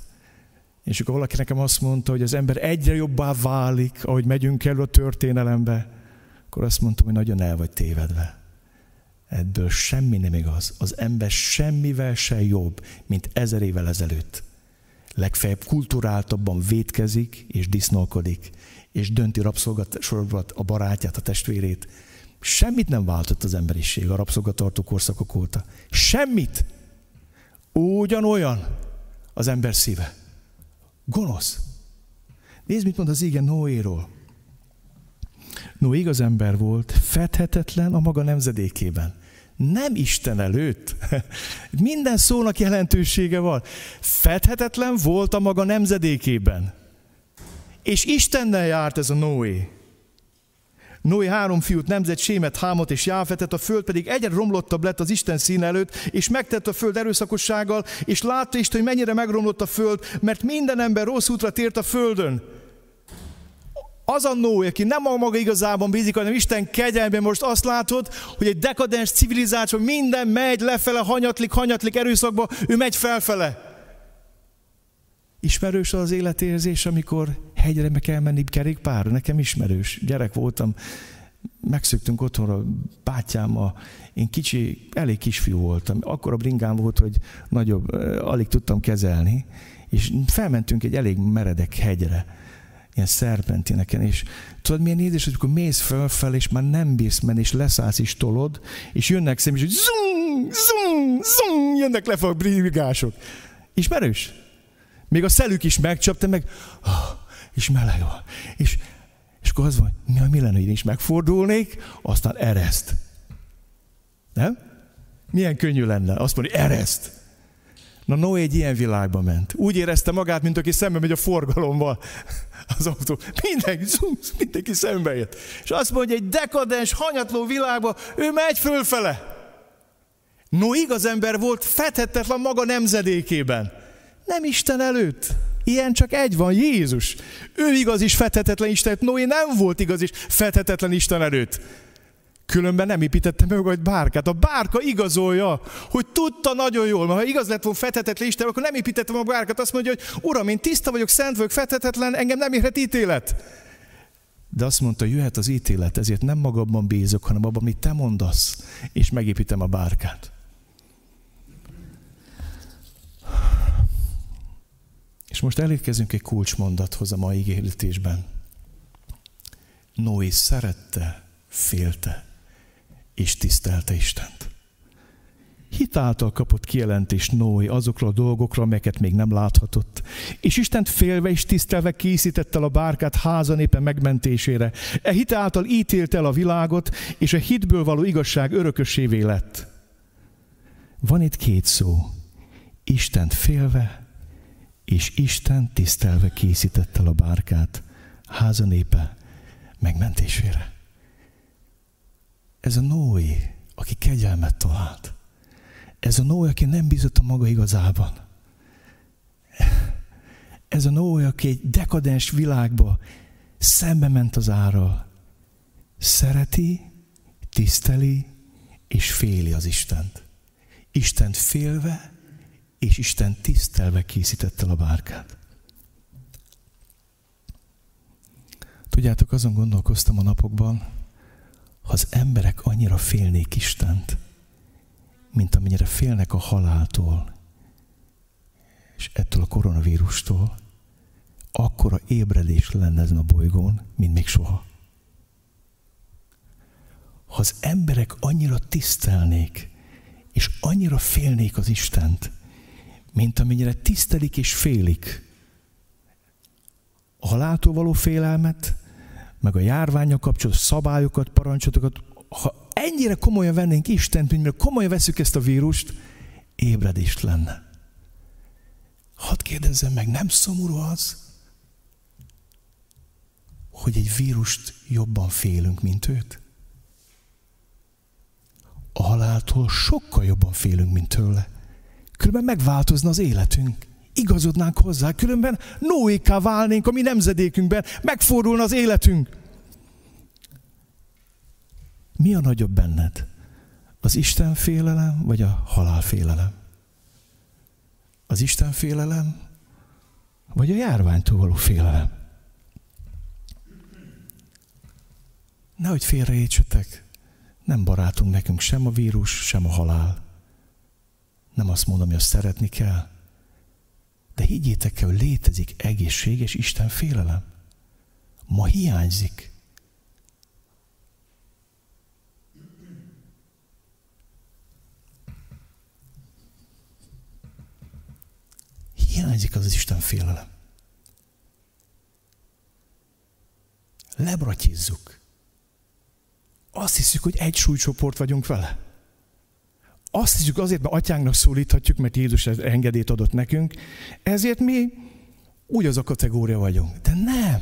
És akkor valaki nekem azt mondta, hogy az ember egyre jobbá válik, ahogy megyünk elő a történelembe, akkor azt mondtam, hogy nagyon el vagy tévedve. Ebből semmi nem igaz. Az ember semmivel se jobb, mint ezer évvel ezelőtt. Legfeljebb kulturáltabban vétkezik és disznolkodik, és dönti rabszolgasorbat a barátját, a testvérét. Semmit nem váltott az emberiség a rabszolgatartó korszakok óta. Semmit! Ugyanolyan az ember szíve. Gonosz. Nézd, mit mond az igen Noéról. No, igaz ember volt, fedhetetlen a maga nemzedékében. Nem Isten előtt. Minden szónak jelentősége van. Fedhetetlen volt a maga nemzedékében. És Istennel járt ez a Noé. Noé három fiút nemzett, Sémet, Hámot és Jáfetet, a föld pedig egyre romlottabb lett az Isten szín előtt, és megtett a föld erőszakossággal, és látta Isten, hogy mennyire megromlott a föld, mert minden ember rossz útra tért a földön. Az a Noé, aki nem a maga igazában bízik, hanem Isten kegyelmében most azt látod, hogy egy dekadens civilizáció minden megy lefele, hanyatlik, hanyatlik erőszakba, ő megy felfele. Ismerős az életérzés, amikor hegyre meg kell menni kerékpárra? Nekem ismerős. Gyerek voltam, megszöktünk otthonra, bátyám, én kicsi, elég kisfiú voltam. Akkor a bringám volt, hogy nagyobb, alig tudtam kezelni, és felmentünk egy elég meredek hegyre ilyen szerpentineken, és tudod milyen édes, hogy akkor mész fölfel, és már nem bírsz menni, és leszállsz és tolod, és jönnek szem, és hogy zum, zum, zum, jönnek le a brigások. Ismerős? Még a szelük is megcsapta, meg, oh, és meleg van. És, és akkor az van, mi, mi lenne, hogy én is megfordulnék, aztán ereszt. Nem? Milyen könnyű lenne azt mondani, ereszt. Na Noé egy ilyen világba ment. Úgy érezte magát, mint aki szembe megy a forgalommal az autó. Mindenki, zum, mindenki szembe jött. És azt mondja, egy dekadens, hanyatló világba ő megy fölfele. No, igaz ember volt, fethetetlen maga nemzedékében. Nem Isten előtt. Ilyen csak egy van, Jézus. Ő igaz is fethetetlen Isten, Noé nem volt igaz is fethetetlen Isten előtt. Különben nem építette meg egy bárkát. A bárka igazolja, hogy tudta nagyon jól, mert ha igaz lett volna fethetetlen Isten, akkor nem építettem a bárkát. Azt mondja, hogy Uram, én tiszta vagyok, szent vagyok, fethetetlen, engem nem érhet ítélet. De azt mondta, jöhet az ítélet, ezért nem magamban bízok, hanem abban, amit te mondasz, és megépítem a bárkát. És most elérkezünk egy kulcsmondathoz a mai ígéretésben. Noé szerette, félte és tisztelte Istent. Hitáltal kapott kijelentést Noé azokról a dolgokról, amelyeket még nem láthatott. És Istent félve és tisztelve készítette el a bárkát háza népe megmentésére. E hitáltal ítélt el a világot, és a hitből való igazság örökösévé lett. Van itt két szó. Istent félve, és Isten tisztelve készítette el a bárkát háza népe megmentésére. Ez a Noé, aki kegyelmet talált. Ez a Noé, aki nem bízott a maga igazában. Ez a Noé, aki egy dekadens világba szembe ment az árral. Szereti, tiszteli és féli az Istent. Istent félve és Isten tisztelve készítette a bárkát. Tudjátok, azon gondolkoztam a napokban, ha az emberek annyira félnék Istent, mint amennyire félnek a haláltól, és ettől a koronavírustól, akkor a ébredés lenne ezen a bolygón, mint még soha. Ha az emberek annyira tisztelnék, és annyira félnék az Istent, mint amennyire tisztelik és félik a haláltól való félelmet, meg a járványa kapcsolatos szabályokat, parancsolatokat, ha ennyire komolyan vennénk Istent, mint mert komolyan veszük ezt a vírust, ébredést lenne. Hadd kérdezzem meg, nem szomorú az, hogy egy vírust jobban félünk, mint őt? A haláltól sokkal jobban félünk, mint tőle. Különben megváltozna az életünk. Igazodnánk hozzá, különben Noéká válnénk a mi nemzedékünkben, megfordulna az életünk. Mi a nagyobb benned? Az Isten félelem, vagy a halál félelem? Az Isten félelem, vagy a járványtól való félelem? Nehogy félreértsetek, nem barátunk nekünk sem a vírus, sem a halál. Nem azt mondom, hogy azt szeretni kell, de higgyétek el, létezik egészséges Isten félelem. Ma hiányzik. Hiányzik az, az Isten félelem. Lebratyizzuk. Azt hiszük, hogy egy súlycsoport vagyunk vele. Azt hiszük azért, mert atyánknak szólíthatjuk, mert Jézus engedélyt adott nekünk, ezért mi úgy az a kategória vagyunk. De nem.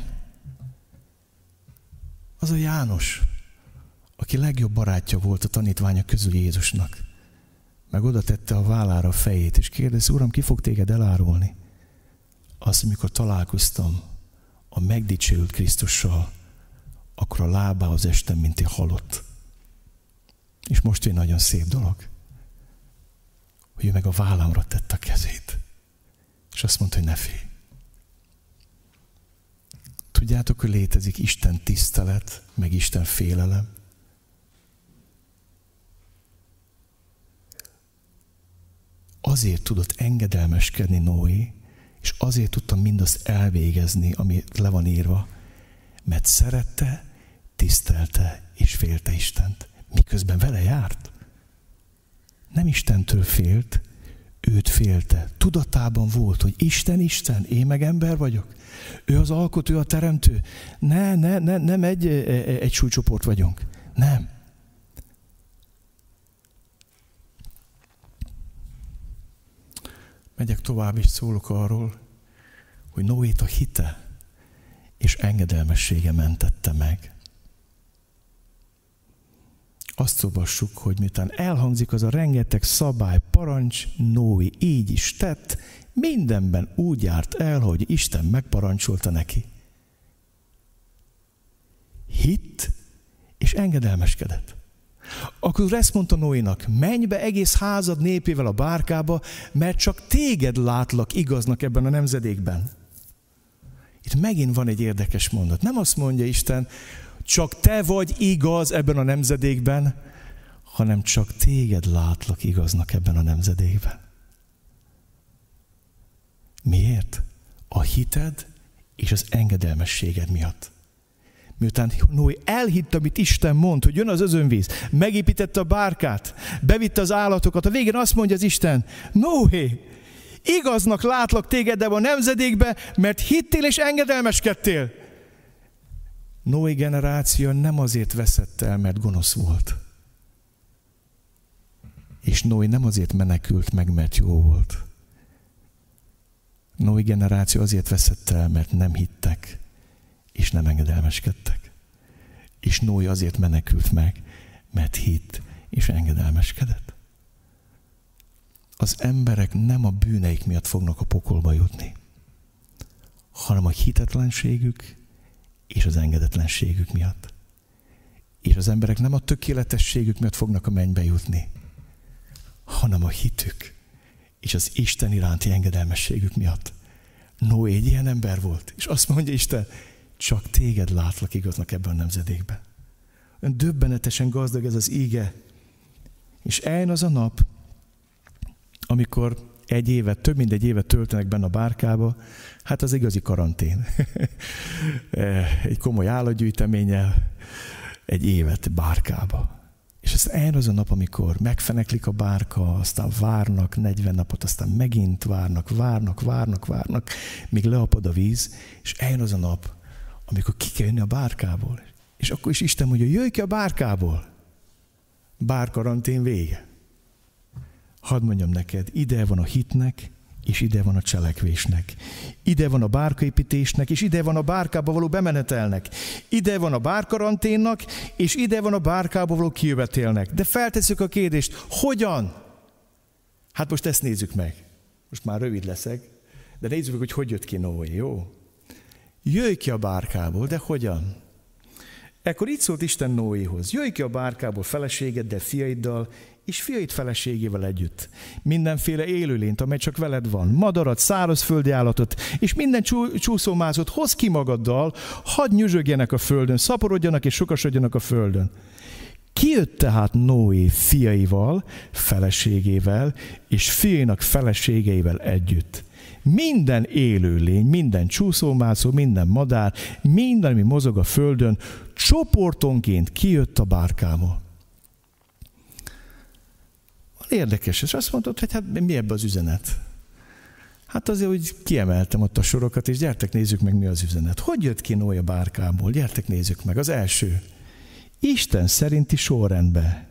Az a János, aki legjobb barátja volt a tanítványa közül Jézusnak. Meg oda tette a vállára a fejét, és kérdezi, Uram, ki fog téged elárulni? Azt, amikor találkoztam a megdicsőült Krisztussal, akkor a lábához estem, mint egy halott. És most egy nagyon szép dolog hogy ő meg a vállamra tette a kezét. És azt mondta, hogy ne félj. Tudjátok, hogy létezik Isten tisztelet, meg Isten félelem? Azért tudott engedelmeskedni Noé, És azért tudtam mindazt elvégezni, ami le van írva, mert szerette, tisztelte és félte Istent. Miközben vele járt. Nem Istentől félt, őt félte. Tudatában volt, hogy Isten, Isten, én meg ember vagyok. Ő az alkotó, a teremtő. Ne, ne, ne, nem egy, egy súlycsoport vagyunk. Nem. Megyek tovább, és szólok arról, hogy Noét a hite és engedelmessége mentette meg. Azt olvassuk, hogy miután elhangzik az a rengeteg szabály, parancs, Noé így is tett, mindenben úgy járt el, hogy Isten megparancsolta neki. Hitt és engedelmeskedett. Akkor ezt mondta Noénak, menj be egész házad népével a bárkába, mert csak téged látlak igaznak ebben a nemzedékben. Itt megint van egy érdekes mondat. Nem azt mondja Isten, csak te vagy igaz ebben a nemzedékben, hanem csak téged látlak igaznak ebben a nemzedékben. Miért? A hited és az engedelmességed miatt. Miután Noé elhitte, amit Isten mond, hogy jön az özönvíz, megépítette a bárkát, bevitte az állatokat, a végén azt mondja az Isten, Noé, igaznak látlak téged ebben a nemzedékbe, mert hittél és engedelmeskedtél. Noé generáció nem azért veszett el, mert gonosz volt. És Noé nem azért menekült meg, mert jó volt. Noé generáció azért veszett el, mert nem hittek, és nem engedelmeskedtek. És Noé azért menekült meg, mert hitt, és engedelmeskedett. Az emberek nem a bűneik miatt fognak a pokolba jutni, hanem a hitetlenségük és az engedetlenségük miatt. És az emberek nem a tökéletességük miatt fognak a mennybe jutni, hanem a hitük és az Isten iránti engedelmességük miatt. Noé egy ilyen ember volt, és azt mondja Isten, csak téged látlak igaznak ebben a nemzedékben. Ön döbbenetesen gazdag ez az íge. És eljön az a nap, amikor egy évet, több mint egy évet töltenek benne a bárkába, hát az igazi karantén. egy komoly állatgyűjteménnyel, egy évet bárkába. És ez eljön az a nap, amikor megfeneklik a bárka, aztán várnak 40 napot, aztán megint várnak, várnak, várnak, várnak, míg leapad a víz, és eljön az a nap, amikor ki kell jönni a bárkából. És akkor is Isten mondja, jöjj ki a bárkából. Bárkarantén vége. Hadd mondjam neked, ide van a hitnek, és ide van a cselekvésnek. Ide van a bárkaépítésnek, és ide van a bárkába való bemenetelnek. Ide van a bárkaranténnak, és ide van a bárkába való kijövetélnek. De feltesszük a kérdést, hogyan? Hát most ezt nézzük meg. Most már rövid leszek, de nézzük meg, hogy hogy jött ki Noé, jó? Jöjj ki a bárkából, de hogyan? Ekkor így szólt Isten Noéhoz, jöjj ki a bárkából feleségeddel, fiaiddal, és fiait feleségével együtt. Mindenféle élőlényt, amely csak veled van, madarat, szárazföldi állatot, és minden csú, csúszómázot hoz ki magaddal, hadd nyüzsögjenek a földön, szaporodjanak és sokasodjanak a földön. Kijött tehát Noé fiaival, feleségével, és fiainak feleségeivel együtt. Minden élőlény, minden csúszómászó, minden madár, minden, ami mozog a földön, csoportonként kijött a bárkába. Érdekes, és azt mondtad, hogy hát mi ebbe az üzenet? Hát azért, hogy kiemeltem ott a sorokat, és gyertek nézzük meg, mi az üzenet. Hogy jött ki Noé bárkából? Gyertek nézzük meg. Az első. Isten szerinti sorrendbe.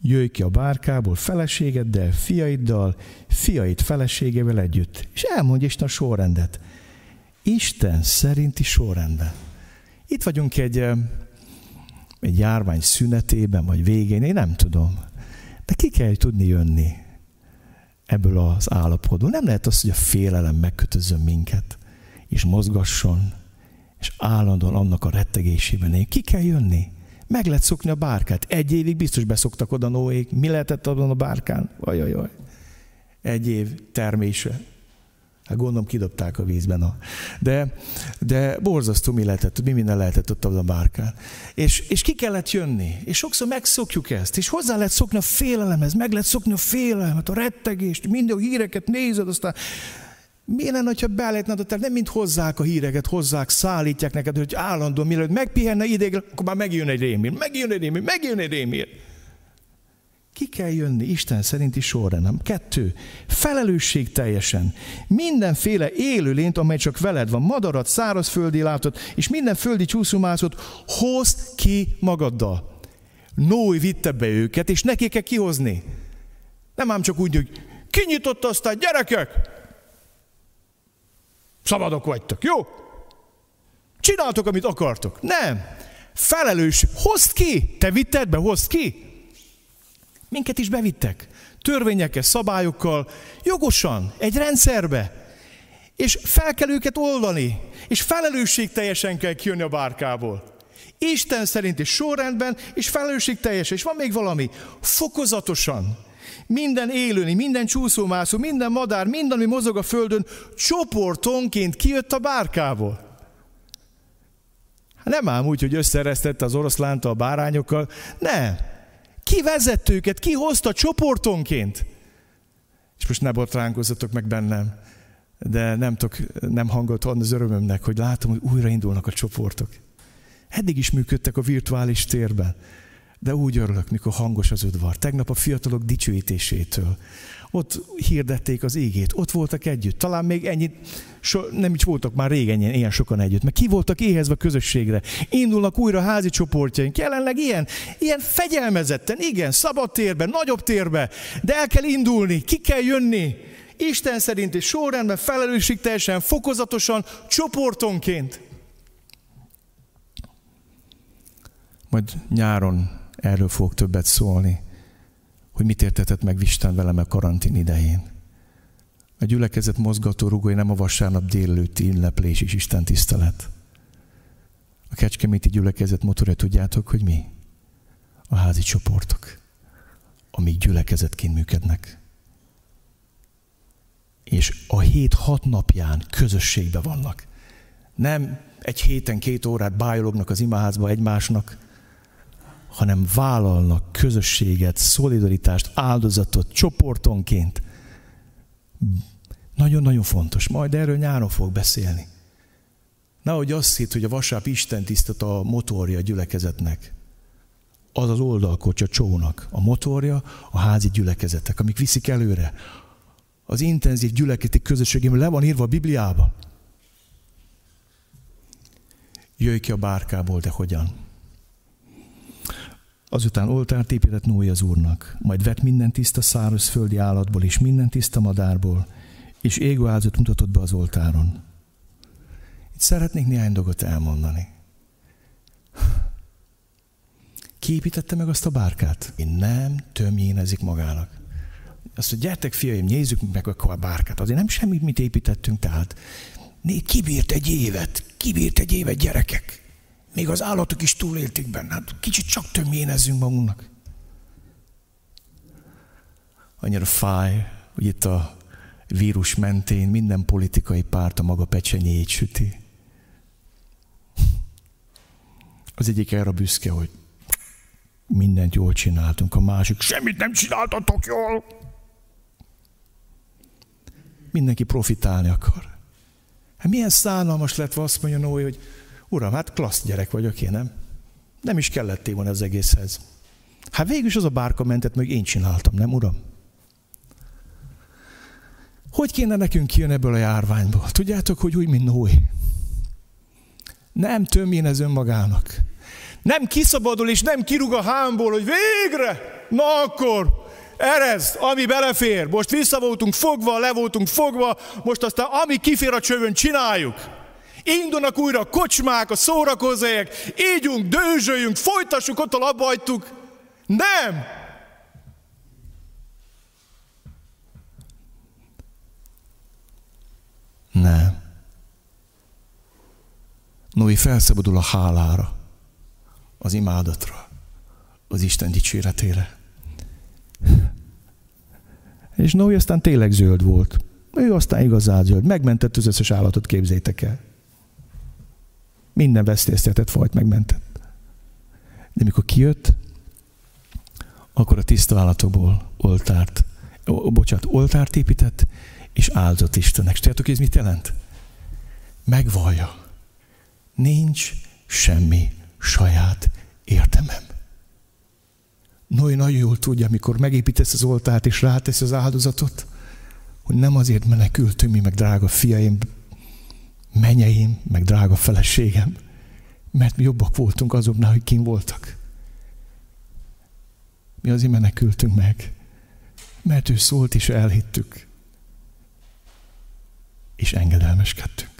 Jöjj ki a bárkából feleségeddel, fiaiddal, fiait feleségével együtt. És elmondja Isten a sorrendet. Isten szerinti sorrendben. Itt vagyunk egy, egy járvány szünetében, vagy végén, én nem tudom. De ki kell tudni jönni ebből az állapotból. Nem lehet az, hogy a félelem megkötözön minket, és mozgasson, és állandóan annak a rettegésében él. Ki kell jönni? Meg lehet szokni a bárkát. Egy évig biztos beszoktak oda Noék. Mi lehetett abban a bárkán? Ajajaj. Egy év termése. Hát gondolom kidobták a vízben. A... De, de borzasztó mi lehetett, mi minden lehetett ott a bárkán. És, és ki kellett jönni. És sokszor megszokjuk ezt. És hozzá lehet szokni a félelemhez, meg lehet szokni a félelmet, a rettegést, minden a híreket nézed, aztán Miért lenne, ha beállítnád a terv? Nem mind hozzák a híreket, hozzák, szállítják neked, hogy állandóan, mielőtt megpihenne ideig, akkor már megjön egy rémír, megjön egy rémír, megjön egy rémír. Ki kell jönni Isten szerinti sorrendem. Kettő, felelősség teljesen. Mindenféle élőlényt, amely csak veled van, madarat, szárazföldi látot, és minden földi csúszómászot, hozd ki magaddal. Nói vitte be őket, és neki kell kihozni. Nem ám csak úgy, hogy kinyitotta aztán, gyerekek, szabadok vagytok, jó? Csináltok, amit akartok. Nem. Felelős, hozd ki, te vitted be, hozd ki. Minket is bevittek. Törvényekkel, szabályokkal, jogosan, egy rendszerbe. És fel kell őket oldani. És felelősség teljesen kell kijönni a bárkából. Isten szerint és sorrendben, és felelősség teljesen. És van még valami. Fokozatosan. Minden élőni, minden csúszómászó, minden madár, minden, ami mozog a földön, csoportonként kijött a bárkából. Nem ám úgy, hogy összeresztette az oroszlánt a bárányokkal. Nem. Ki vezette őket? Ki hozta csoportonként? És most ne botránkozzatok meg bennem, de nem, tudok, nem hangot adni az örömömnek, hogy látom, hogy újraindulnak a csoportok. Eddig is működtek a virtuális térben, de úgy örülök, mikor hangos az udvar. Tegnap a fiatalok dicsőítésétől. Ott hirdették az égét, ott voltak együtt. Talán még ennyit, so, nem is voltak már régen ilyen, ilyen sokan együtt, mert ki voltak éhezve közösségre. Indulnak újra házi csoportjaink, jelenleg ilyen, ilyen fegyelmezetten, igen, szabad térben, nagyobb térbe, de el kell indulni, ki kell jönni. Isten szerint és sorrendben, felelősségteljesen, fokozatosan, csoportonként. Majd nyáron erről fogok többet szólni hogy mit értetett meg Isten velem a karantén idején. A gyülekezet mozgató rugója nem a vasárnap délelőtti ünneplés és Isten tisztelet. A kecskeméti gyülekezet motorja tudjátok, hogy mi? A házi csoportok, amik gyülekezetként működnek. És a hét hat napján közösségbe vannak. Nem egy héten két órát bájolognak az imaházba egymásnak, hanem vállalnak közösséget, szolidaritást, áldozatot csoportonként. Nagyon-nagyon fontos. Majd erről nyáron fog beszélni. Nehogy azt hitt, hogy a vasárnap Isten tisztet a motorja a gyülekezetnek. Az az oldalkocsa csónak. A motorja a házi gyülekezetek, amik viszik előre. Az intenzív gyülekezeti közösségem le van írva a Bibliában. Jöjj ki a bárkából, de hogyan? Azután oltárt épített Noé az Úrnak, majd vett minden tiszta szárazföldi állatból és minden tiszta madárból, és égő áldozat mutatott be az oltáron. Itt szeretnék néhány dolgot elmondani. Ki építette meg azt a bárkát? Én nem tömjénezik magának. Azt mondja, gyertek fiaim, nézzük meg akkor a bárkát. Azért nem semmit mit építettünk, tehát kibírt egy évet, kibírt egy évet gyerekek. Még az állatok is túlélték benne. Hát kicsit csak tömjénezzünk magunknak. Annyira fáj, hogy itt a vírus mentén minden politikai párt a maga pecsenyét süti. Az egyik erre büszke, hogy mindent jól csináltunk, a másik semmit nem csináltatok jól. Mindenki profitálni akar. Hát milyen szánalmas lett azt mondja Noé, hogy Uram, hát klassz gyerek vagyok én, nem? Nem is kelletté volna az egészhez. Hát végül az a bárka mentett, meg én csináltam, nem uram? Hogy kéne nekünk kijön ebből a járványból? Tudjátok, hogy úgy, mint Noé. Nem tömjén ez önmagának. Nem kiszabadul és nem kirúg a hámból, hogy végre, na akkor, erez, ami belefér. Most vissza voltunk fogva, le voltunk fogva, most aztán ami kifér a csövön, csináljuk. Indulnak újra a kocsmák, a szórakozóhelyek, ígyunk, dőzsöljünk, folytassuk, ott abba hagytuk. Nem! Nem. Noé felszabadul a hálára, az imádatra, az Isten dicséretére. És Noé aztán tényleg zöld volt. Ő aztán igazán zöld. Megmentett az összes állatot, képzétek el. Minden veszélyeztetett fajt megmentett. De mikor kijött, akkor a tiszta állatokból oltárt, bocsánat, oltárt épített, és áldott Istennek. És tudjátok, ez mit jelent? Megvallja. Nincs semmi saját érdemem. Noé nagyon jól tudja, amikor megépítesz az oltárt és rátesz az áldozatot, hogy nem azért menekültünk mi, meg drága fiaim, menyeim, meg drága feleségem, mert mi jobbak voltunk azoknál, hogy kim voltak. Mi azért menekültünk meg, mert ő szólt és elhittük, és engedelmeskedtünk.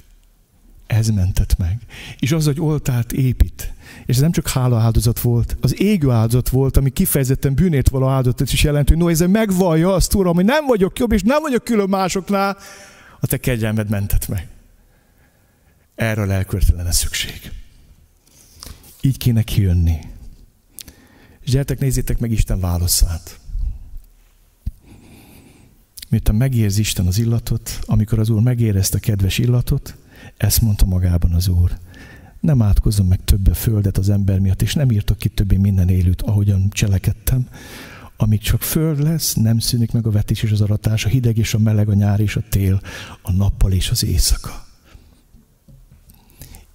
Ez mentett meg. És az, hogy oltárt épít, és ez nem csak hála áldozat volt, az égő áldozat volt, ami kifejezetten bűnét való áldozatot is jelent, hogy no, ez megvallja azt, Uram, hogy nem vagyok jobb, és nem vagyok külön másoknál, a te kegyelmed mentett meg. Erre a lelkületre lenne szükség. Így kéne kijönni. És gyertek, nézzétek meg Isten válaszát. Miután megérzi Isten az illatot, amikor az Úr megérezte a kedves illatot, ezt mondta magában az Úr. Nem átkozom meg többe földet az ember miatt, és nem írtok ki többé minden élőt, ahogyan cselekedtem. Amíg csak föld lesz, nem szűnik meg a vetés és az aratás, a hideg és a meleg, a nyár és a tél, a nappal és az éjszaka.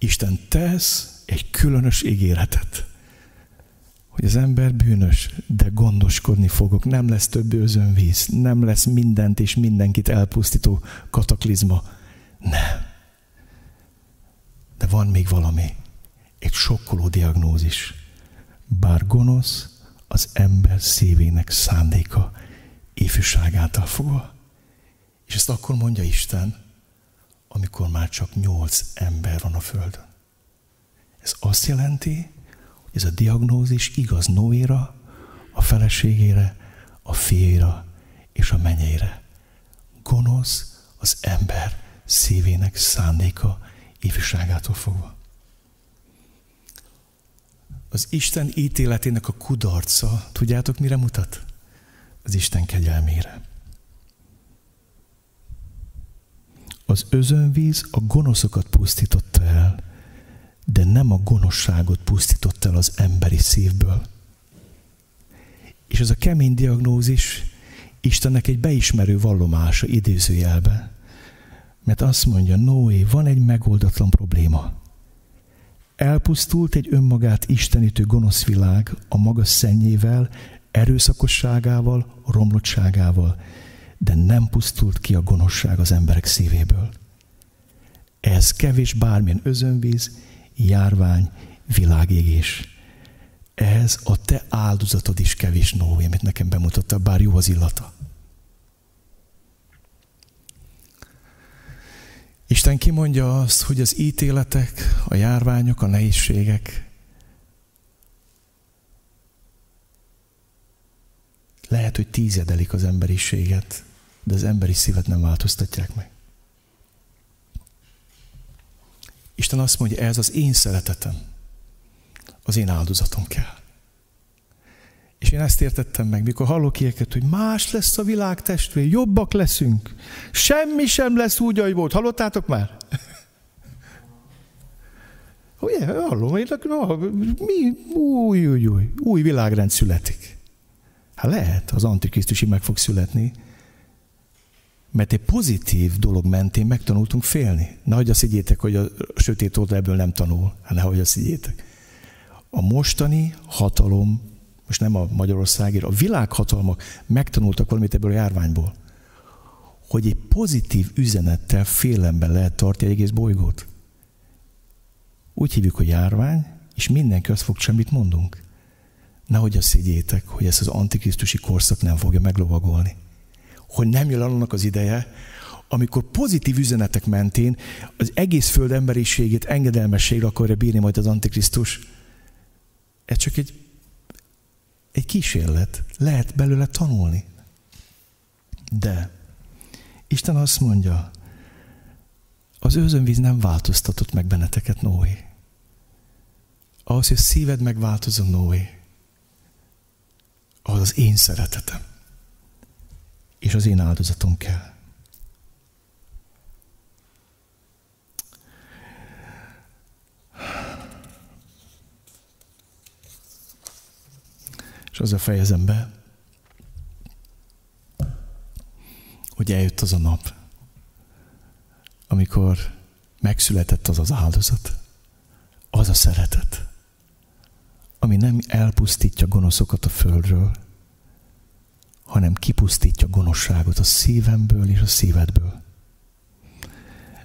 Isten tesz egy különös ígéretet, hogy az ember bűnös, de gondoskodni fogok. Nem lesz több özönvíz, nem lesz mindent és mindenkit elpusztító kataklizma. Nem. De van még valami, egy sokkoló diagnózis. Bár gonosz, az ember szívének szándéka ifjúságától fogva. És ezt akkor mondja Isten, amikor már csak nyolc ember van a Földön. Ez azt jelenti, hogy ez a diagnózis igaz Noéra, a feleségére, a fiéra és a menyeire. Gonosz az ember szívének szándéka ifjúságától fogva. Az Isten ítéletének a kudarca, tudjátok mire mutat? Az Isten kegyelmére. Az özönvíz a gonoszokat pusztította el, de nem a gonoszságot pusztította el az emberi szívből. És ez a kemény diagnózis Istennek egy beismerő vallomása idézőjelben. Mert azt mondja, Noé, van egy megoldatlan probléma. Elpusztult egy önmagát istenítő gonosz világ a maga szennyével, erőszakosságával, romlottságával, de nem pusztult ki a gonoszság az emberek szívéből. Ez kevés bármilyen özönvíz, járvány, világégés. Ez a te áldozatod is kevés Noé, amit nekem bemutatta, bár jó az illata. Isten kimondja azt, hogy az ítéletek, a járványok, a nehézségek lehet, hogy tízedelik az emberiséget, de az emberi szívet nem változtatják meg. Isten azt mondja, ez az én szeretetem, az én áldozatom kell. És én ezt értettem meg, mikor hallok ilyeket, hogy más lesz a világ testvér, jobbak leszünk. Semmi sem lesz úgy, ahogy volt. Hallottátok már? Ugye, hallom, én, no, mi, új, új, új, új világrend születik. Hát lehet, az antikrisztusi meg fog születni, mert egy pozitív dolog mentén megtanultunk félni. Nehogy azt higgyétek, hogy a sötét oldal ebből nem tanul. Hát nehogy azt higgyétek. A mostani hatalom most nem a Magyarországért, a világhatalmak megtanultak valamit ebből a járványból, hogy egy pozitív üzenettel félemben lehet tartani egy egész bolygót. Úgy hívjuk, hogy járvány, és mindenki azt fog, semmit mondunk. Nehogy azt higgyétek, hogy ezt az antikrisztusi korszak nem fogja meglovagolni. Hogy nem jön annak az ideje, amikor pozitív üzenetek mentén az egész föld emberiségét engedelmességre akarja bírni majd az antikrisztus. Ez csak egy egy kísérlet. Lehet belőle tanulni. De Isten azt mondja, az őzönvíz nem változtatott meg benneteket, Noé. Ahhoz, hogy a szíved megváltozom, Noé, ahhoz az én szeretetem és az én áldozatom kell. És azzal fejezem be, hogy eljött az a nap, amikor megszületett az az áldozat, az a szeretet, ami nem elpusztítja gonoszokat a földről, hanem kipusztítja gonoszságot a szívemből és a szívedből.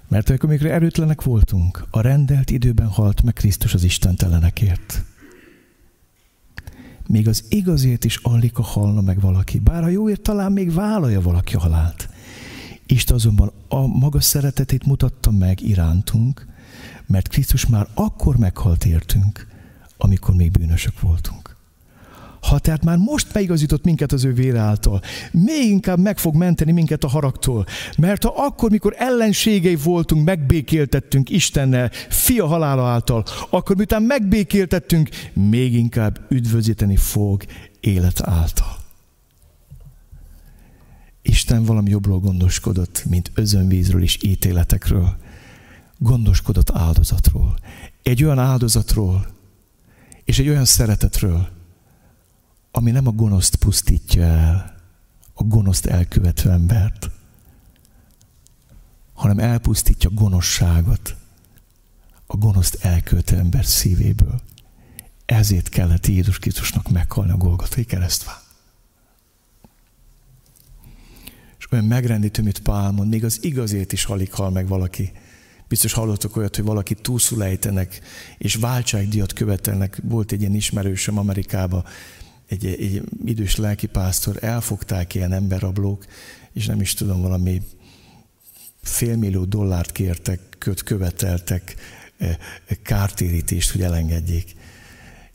Mert amikor mikor erőtlenek voltunk, a rendelt időben halt meg Krisztus az istentelenekért. Még az igazért is alig a halna meg valaki. Bár a jóért talán még vállalja valaki a halált. Isten azonban a maga szeretetét mutatta meg irántunk, mert Krisztus már akkor meghalt értünk, amikor még bűnösök voltunk. Ha tehát már most megigazított minket az ő vére által, még inkább meg fog menteni minket a haragtól. Mert ha akkor, mikor ellenségei voltunk, megbékéltettünk Istennel, fia halála által, akkor miután megbékéltettünk, még inkább üdvözíteni fog élet által. Isten valami jobbról gondoskodott, mint özönvízről és ítéletekről. Gondoskodott áldozatról. Egy olyan áldozatról, és egy olyan szeretetről, ami nem a gonoszt pusztítja el, a gonoszt elkövető embert, hanem elpusztítja a gonoszságot, a gonoszt elkövető ember szívéből. Ezért kellett Jézus Krisztusnak meghalni a Golgotai keresztván. És olyan megrendítő, mint Pál mond, még az igazért is alig hal meg valaki. Biztos hallottok olyat, hogy valaki túlszul ejtenek, és váltságdiat követelnek. Volt egy ilyen ismerősöm Amerikába, egy, egy idős lelkipásztor, elfogták ilyen emberrablók, és nem is tudom, valami félmillió dollárt kértek, köt követeltek, e, e, kártérítést, hogy elengedjék.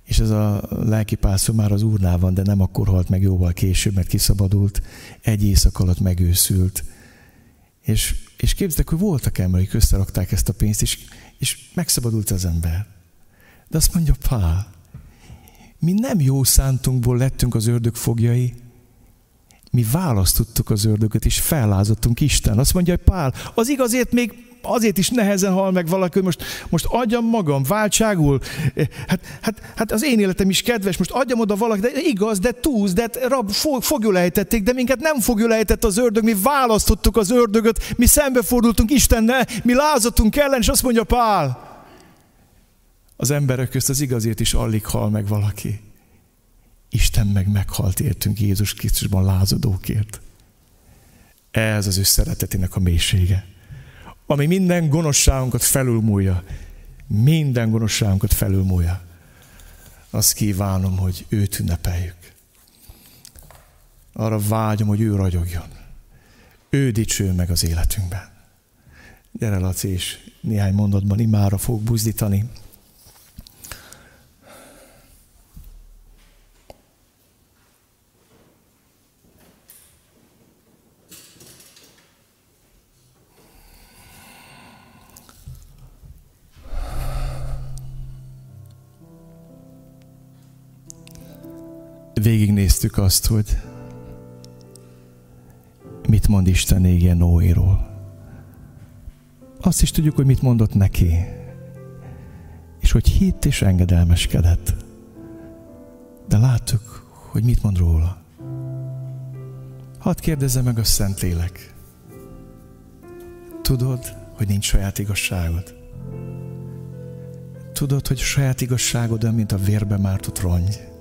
És ez a lelkipásztor már az úrnál van, de nem akkor halt meg jóval később, mert kiszabadult, egy éjszak alatt megőszült. És, és képzeljük, hogy voltak emberek, összerakták ezt a pénzt, és, és megszabadult az ember. De azt mondja Pál, mi nem jó szántunkból lettünk az ördög fogjai, mi választottuk az ördögöt, és fellázottunk Isten. Azt mondja, hogy Pál, az igazért még azért is nehezen hal meg valaki, hogy most, most adjam magam, váltságul. Hát, hát, hát az én életem is kedves, most adjam oda valaki, de igaz, de túsz, de rab, fog, fogjul ejtették, de minket nem fogjul ejtett az ördög, mi választottuk az ördögöt, mi szembefordultunk Istennel, mi lázadtunk ellen, és azt mondja Pál, az emberek közt az igazért is alig hal meg valaki. Isten meg meghalt értünk Jézus Krisztusban lázadókért. Ez az ő szeretetének a mélysége. Ami minden gonoszságunkat felülmúlja. Minden gonoszságunkat felülmúlja. Azt kívánom, hogy őt ünnepeljük. Arra vágyom, hogy ő ragyogjon. Ő dicső meg az életünkben. Gyere, Laci, és néhány mondatban imára fog buzdítani. Végignéztük azt, hogy mit mond Isten ége Noéról. Azt is tudjuk, hogy mit mondott neki. És hogy hitt és engedelmeskedett. De láttuk, hogy mit mond róla. Hadd kérdezze meg a Szentlélek. Tudod, hogy nincs saját igazságod? Tudod, hogy saját igazságod olyan, mint a vérbe mártott rongy?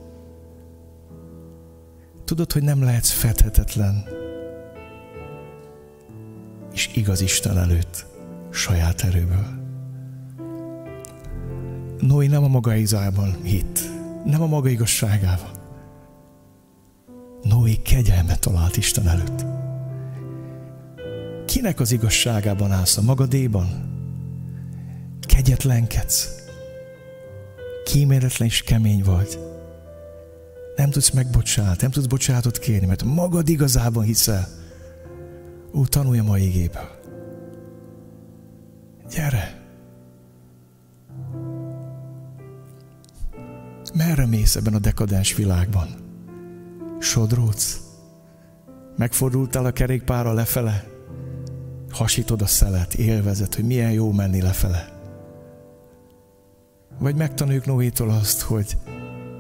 Tudod, hogy nem lehetsz fedhetetlen, és igaz Isten előtt, saját erőből. Noé nem a maga izában hit, nem a maga igazságában. Noé kegyelmet talált Isten előtt. Kinek az igazságában állsz? A magadéban? Kegyetlenkedsz? Kíméletlen és kemény vagy? Nem tudsz megbocsát, nem tudsz bocsátot kérni, mert magad igazában hiszel. Ó, tanulj a mai igéből. Gyere! Merre mész ebben a dekadens világban? Sodródsz? Megfordultál a kerékpára lefele? Hasítod a szelet, élvezet, hogy milyen jó menni lefele. Vagy megtanuljuk Noétól azt, hogy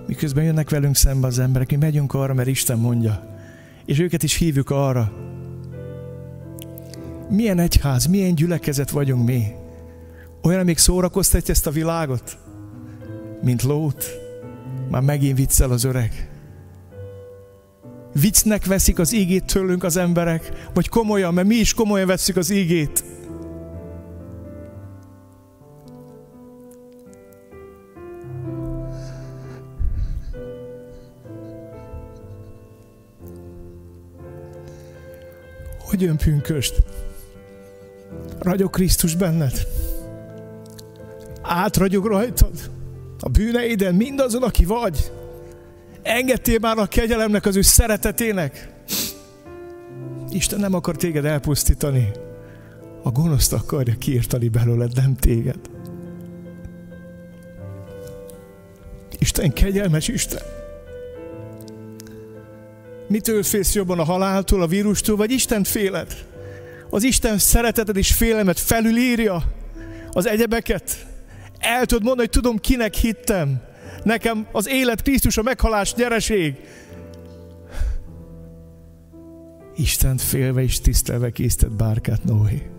miközben jönnek velünk szembe az emberek, mi megyünk arra, mert Isten mondja. És őket is hívjuk arra, Milyen egyház, milyen gyülekezet vagyunk mi? Olyan, amíg szórakoztatja ezt a világot, mint lót. Már megint viccel az öreg. Viccnek veszik az ígét tőlünk az emberek, vagy komolyan, mert mi is komolyan veszük az ígét. Hogy jön pünköst? Ragyog Krisztus benned. Átragyog rajtad. A bűneiden, mindazon, aki vagy. Engedtél már a kegyelemnek, az ő szeretetének. Isten nem akar téged elpusztítani. A gonoszt akarja kiirtani belőled, nem téged. Isten kegyelmes Isten. Mitől félsz jobban a haláltól, a vírustól, vagy Isten féled? Az Isten szereteted és félemet felülírja az egyebeket. El tudod mondani, hogy tudom, kinek hittem. Nekem az élet Krisztus, a meghalás nyereség. Isten félve és tisztelve készített bárkát Noé.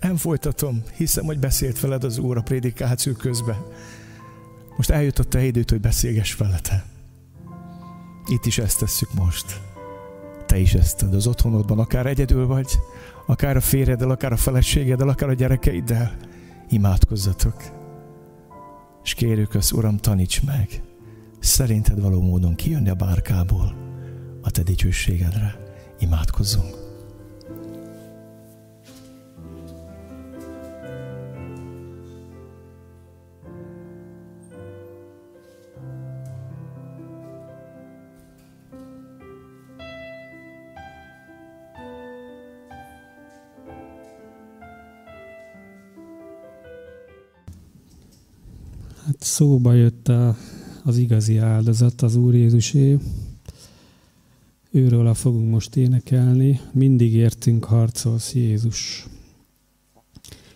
Nem folytatom, hiszem, hogy beszélt veled az Úr a prédikáció közben. Most eljutott a időt, hogy beszélgess vele te. Itt is ezt tesszük most. Te is ezt tedd az otthonodban, akár egyedül vagy, akár a férjeddel, akár a feleségeddel, akár a gyerekeiddel. Imádkozzatok. És kérjük az Uram, taníts meg, szerinted való módon kijönni a bárkából a te dicsőségedre. Imádkozzunk. Hát szóba jött a, az igazi áldozat, az Úr Jézusé. Őről a fogunk most énekelni. Mindig értünk, harcolsz Jézus.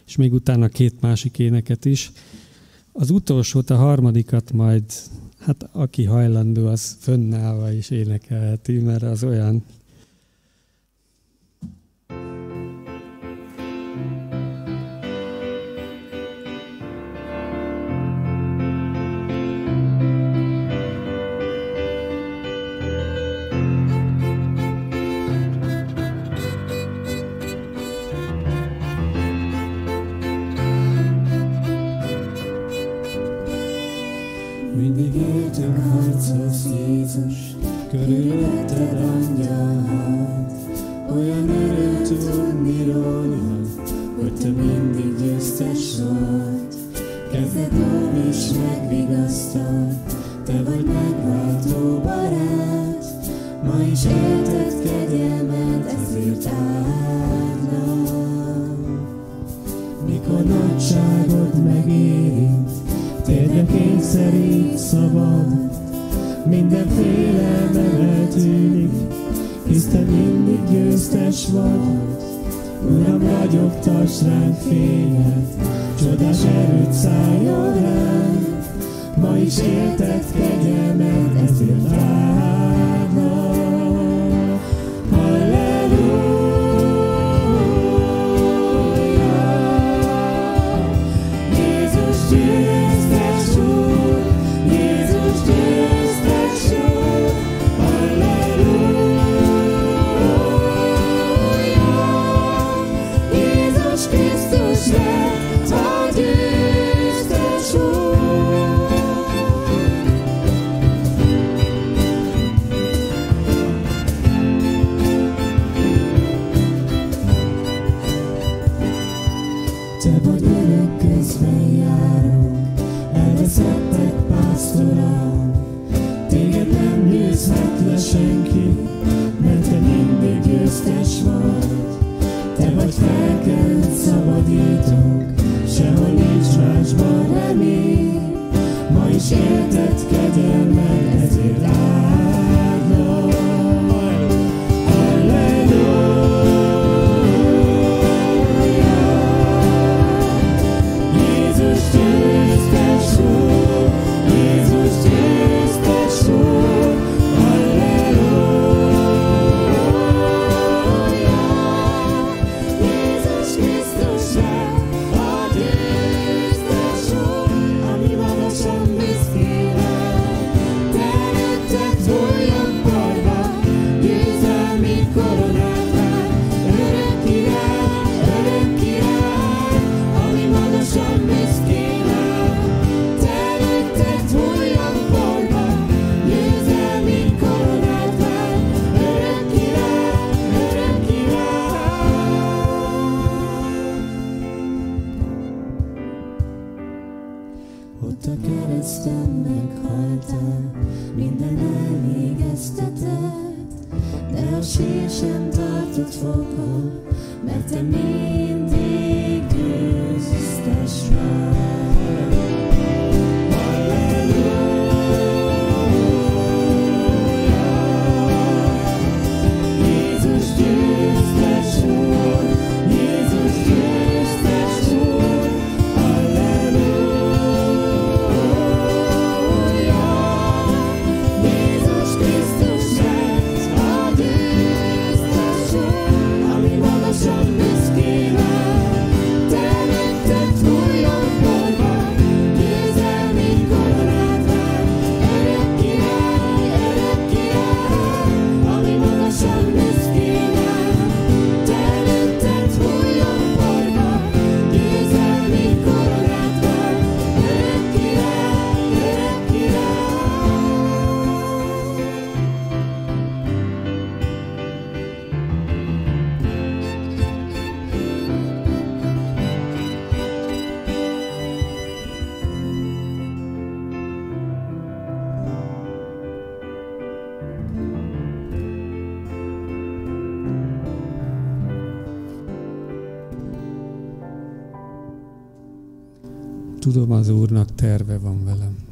És még utána két másik éneket is. Az utolsót, a harmadikat majd, hát aki hajlandó, az fönnállva is énekelheti, mert az olyan megvigasztal, te vagy megváltó barát. Ma is élted kegyelmed, ezért áldlak. Mikor nagyságod megérint, térdre kényszerít szabad, minden félelmem eltűnik, hisz te mindig győztes vagy. Uram, ragyogtass ránk fényed, csodás erőt szálljon ránk, ma is élted kegyelmed, ezért áldlak. Halleluja! Jézus győztes Tudom, az Úrnak terve van velem.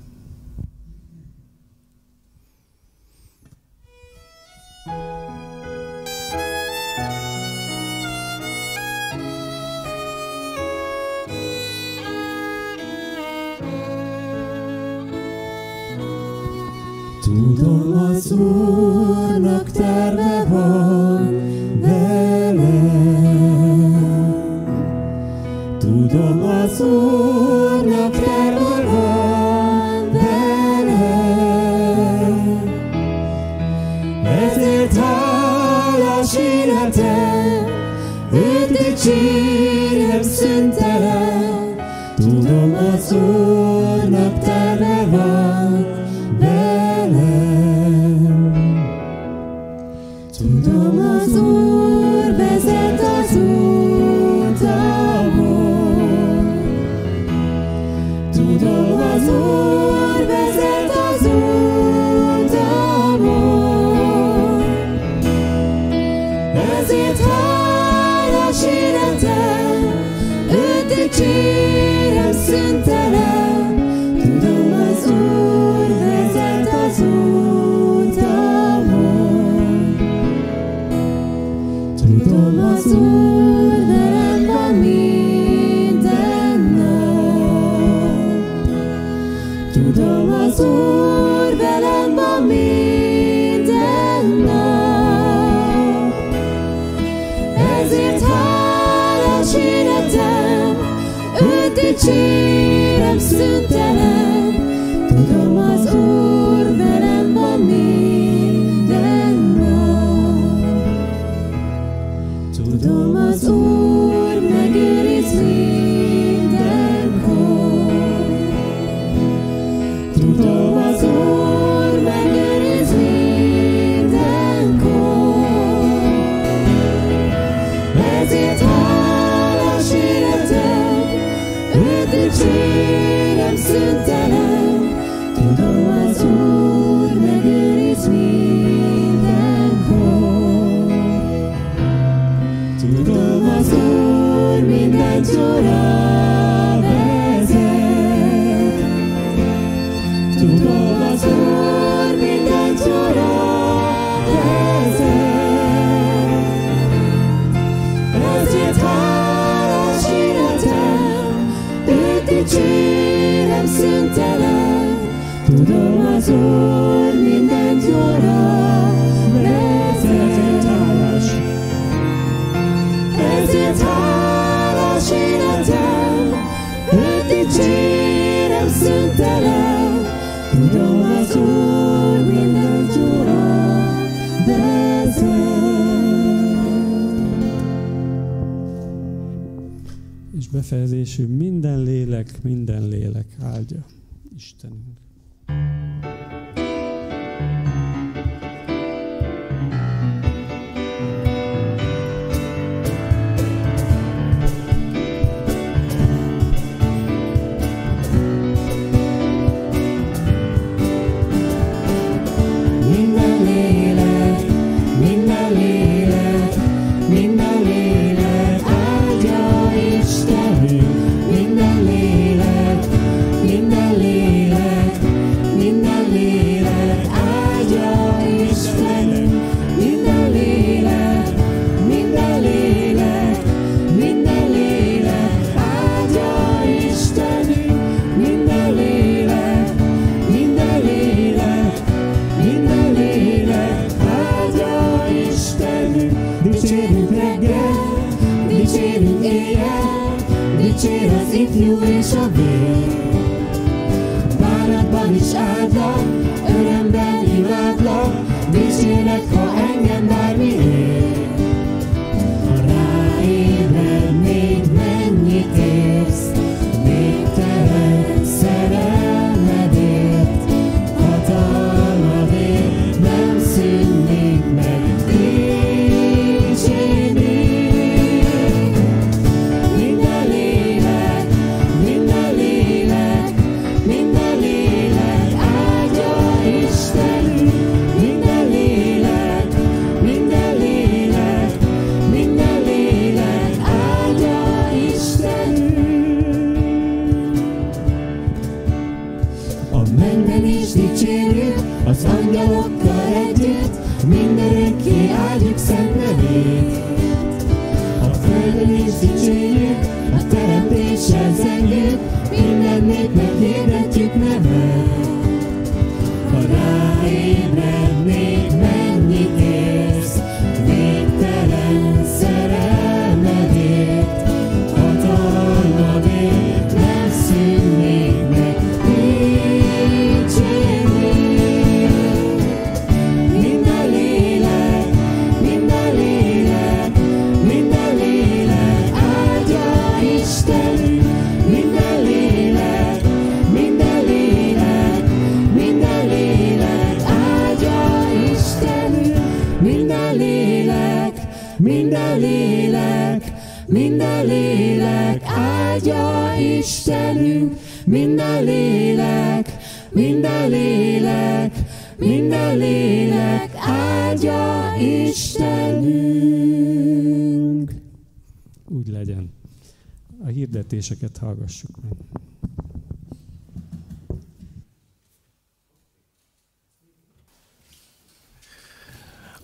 Hirdetéseket hallgassuk meg.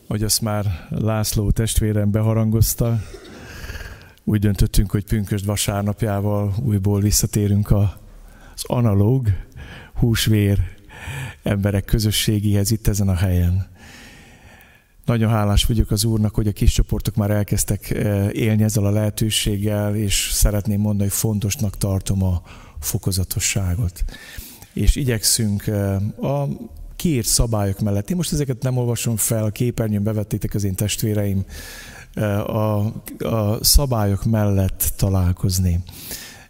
Hogy azt már László testvérem beharangozta, úgy döntöttünk, hogy pünkösd vasárnapjával újból visszatérünk az analóg húsvér emberek közösségéhez itt ezen a helyen. Nagyon hálás vagyok az Úrnak, hogy a kis csoportok már elkezdtek eh, élni ezzel a lehetőséggel, és szeretném mondani, hogy fontosnak tartom a fokozatosságot. És igyekszünk eh, a kiírt szabályok mellett. Én most ezeket nem olvasom fel, a képernyőn bevettétek az én testvéreim, eh, a, a szabályok mellett találkozni.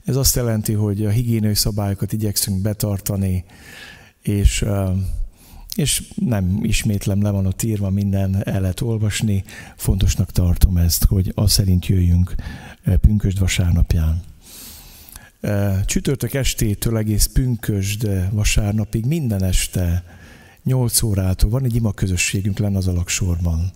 Ez azt jelenti, hogy a higiéniai szabályokat igyekszünk betartani, és és nem ismétlem, le van ott írva, minden el lehet olvasni. Fontosnak tartom ezt, hogy az szerint jöjjünk pünkösd vasárnapján. Csütörtök estétől egész pünkösd vasárnapig minden este 8 órától van egy ima közösségünk lenne az alaksorban.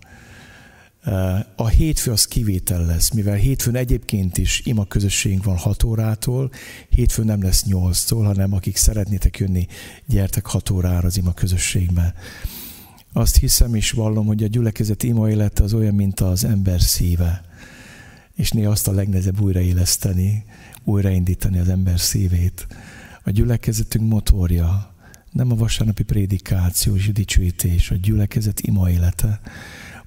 A hétfő az kivétel lesz, mivel hétfőn egyébként is ima közösségünk van 6 órától, hétfőn nem lesz 8-tól, hanem akik szeretnétek jönni, gyertek 6 órára az ima közösségbe. Azt hiszem és vallom, hogy a gyülekezet ima élete az olyan, mint az ember szíve. És néha azt a legnehezebb újraéleszteni, újraindítani az ember szívét. A gyülekezetünk motorja, nem a vasárnapi prédikáció és dicsőítés, a gyülekezet ima élete.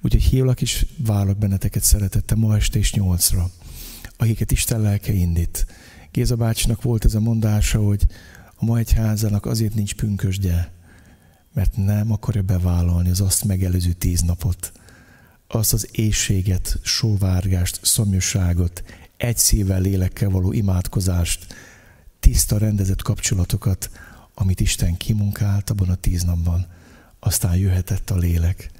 Úgyhogy hívlak is várlak benneteket szeretettel ma este és nyolcra, akiket Isten lelke indít. Géza bácsinak volt ez a mondása, hogy a ma egyházának azért nincs pünkösdje, mert nem akarja bevállalni az azt megelőző tíz napot, azt az éjséget, sóvárgást, szomjúságot, egy szívvel, lélekkel való imádkozást, tiszta, rendezett kapcsolatokat, amit Isten kimunkált abban a tíz napban. Aztán jöhetett a lélek.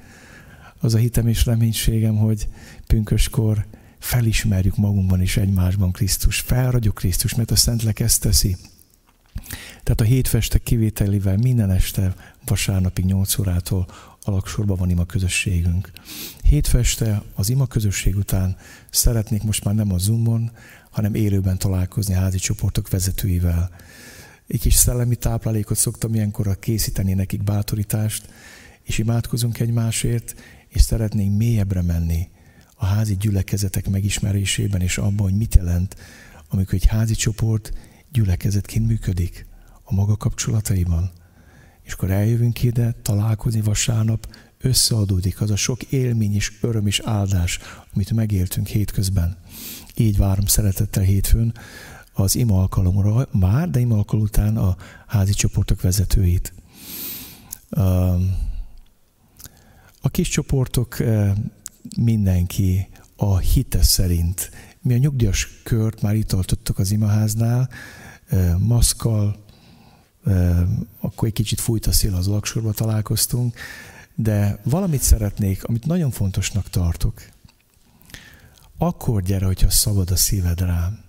Az a hitem és reménységem, hogy pünköskor felismerjük magunkban is egymásban Krisztus. Felragyog Krisztus, mert a Szentlek ezt teszi. Tehát a hétfestek kivételével minden este vasárnapig 8 órától alaksorban van ima közösségünk. Hétfeste az ima közösség után szeretnék most már nem a Zoomon, hanem élőben találkozni a házi csoportok vezetőivel. Egy kis szellemi táplálékot szoktam ilyenkor készíteni nekik bátorítást, és imádkozunk egymásért, és szeretnénk mélyebbre menni a házi gyülekezetek megismerésében, és abban, hogy mit jelent, amikor egy házi csoport gyülekezetként működik a maga kapcsolataiban. És akkor eljövünk ide, találkozni vasárnap, összeadódik az a sok élmény és öröm és áldás, amit megéltünk hétközben. Így várom szeretettel hétfőn az ima alkalomra már, de ima alkalom után a házi csoportok vezetőit. A kis csoportok mindenki a hite szerint. Mi a nyugdíjas kört már itt tartottuk az imaháznál, maszkal, akkor egy kicsit fújt a szél, az laksorba találkoztunk, de valamit szeretnék, amit nagyon fontosnak tartok. Akkor gyere, hogyha szabad a szíved rám.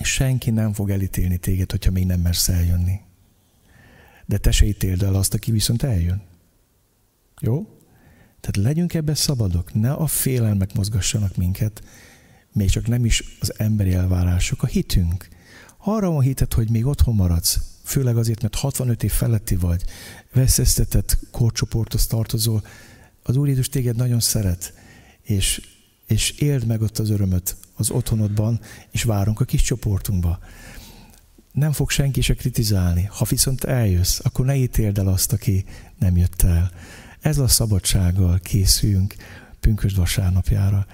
Senki nem fog elítélni téged, hogyha még nem mersz eljönni. De te se ítéld el azt, aki viszont eljön. Jó? Tehát legyünk ebbe szabadok, ne a félelmek mozgassanak minket, még csak nem is az emberi elvárások, a hitünk. Arra van hitet, hogy még otthon maradsz, főleg azért, mert 65 év feletti vagy, veszélyeztetett korcsoporthoz tartozol, az Úr Jézus téged nagyon szeret, és, és éld meg ott az örömöt az otthonodban, és várunk a kis csoportunkba. Nem fog senki se kritizálni. Ha viszont eljössz, akkor ne ítéld el azt, aki nem jött el. Ez a szabadsággal készüljünk pünkösd vasárnapjára,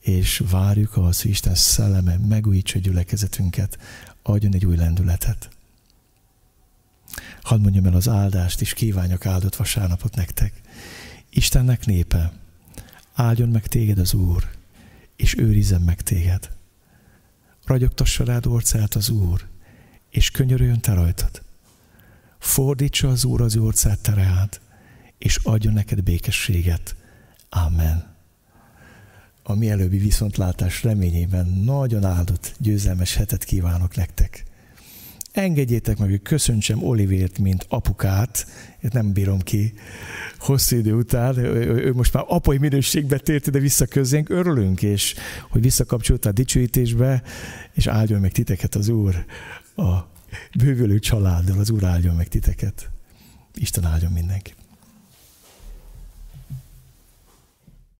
és várjuk az, hogy Isten szelleme megújítsa gyülekezetünket, adjon egy új lendületet. Hadd mondjam el az áldást, és kívánjak áldott vasárnapot nektek. Istennek népe, áldjon meg téged az Úr, és őrizzen meg téged. Ragyogtassa rád orcát az Úr, és könyörüljön te rajtad. Fordítsa az Úr az orcát te rád, és adjon neked békességet. Amen. A mielőbbi viszontlátás reményében nagyon áldott, győzelmes hetet kívánok nektek. Engedjétek meg, hogy köszöntsem Olivért, mint apukát, én nem bírom ki hosszú idő után, ő, most már apai minőségbe tért ide vissza közénk, örülünk, és hogy visszakapcsolt a dicsőítésbe, és áldjon meg titeket az Úr a bővülő családdal, az Úr áldjon meg titeket. Isten áldjon mindenki.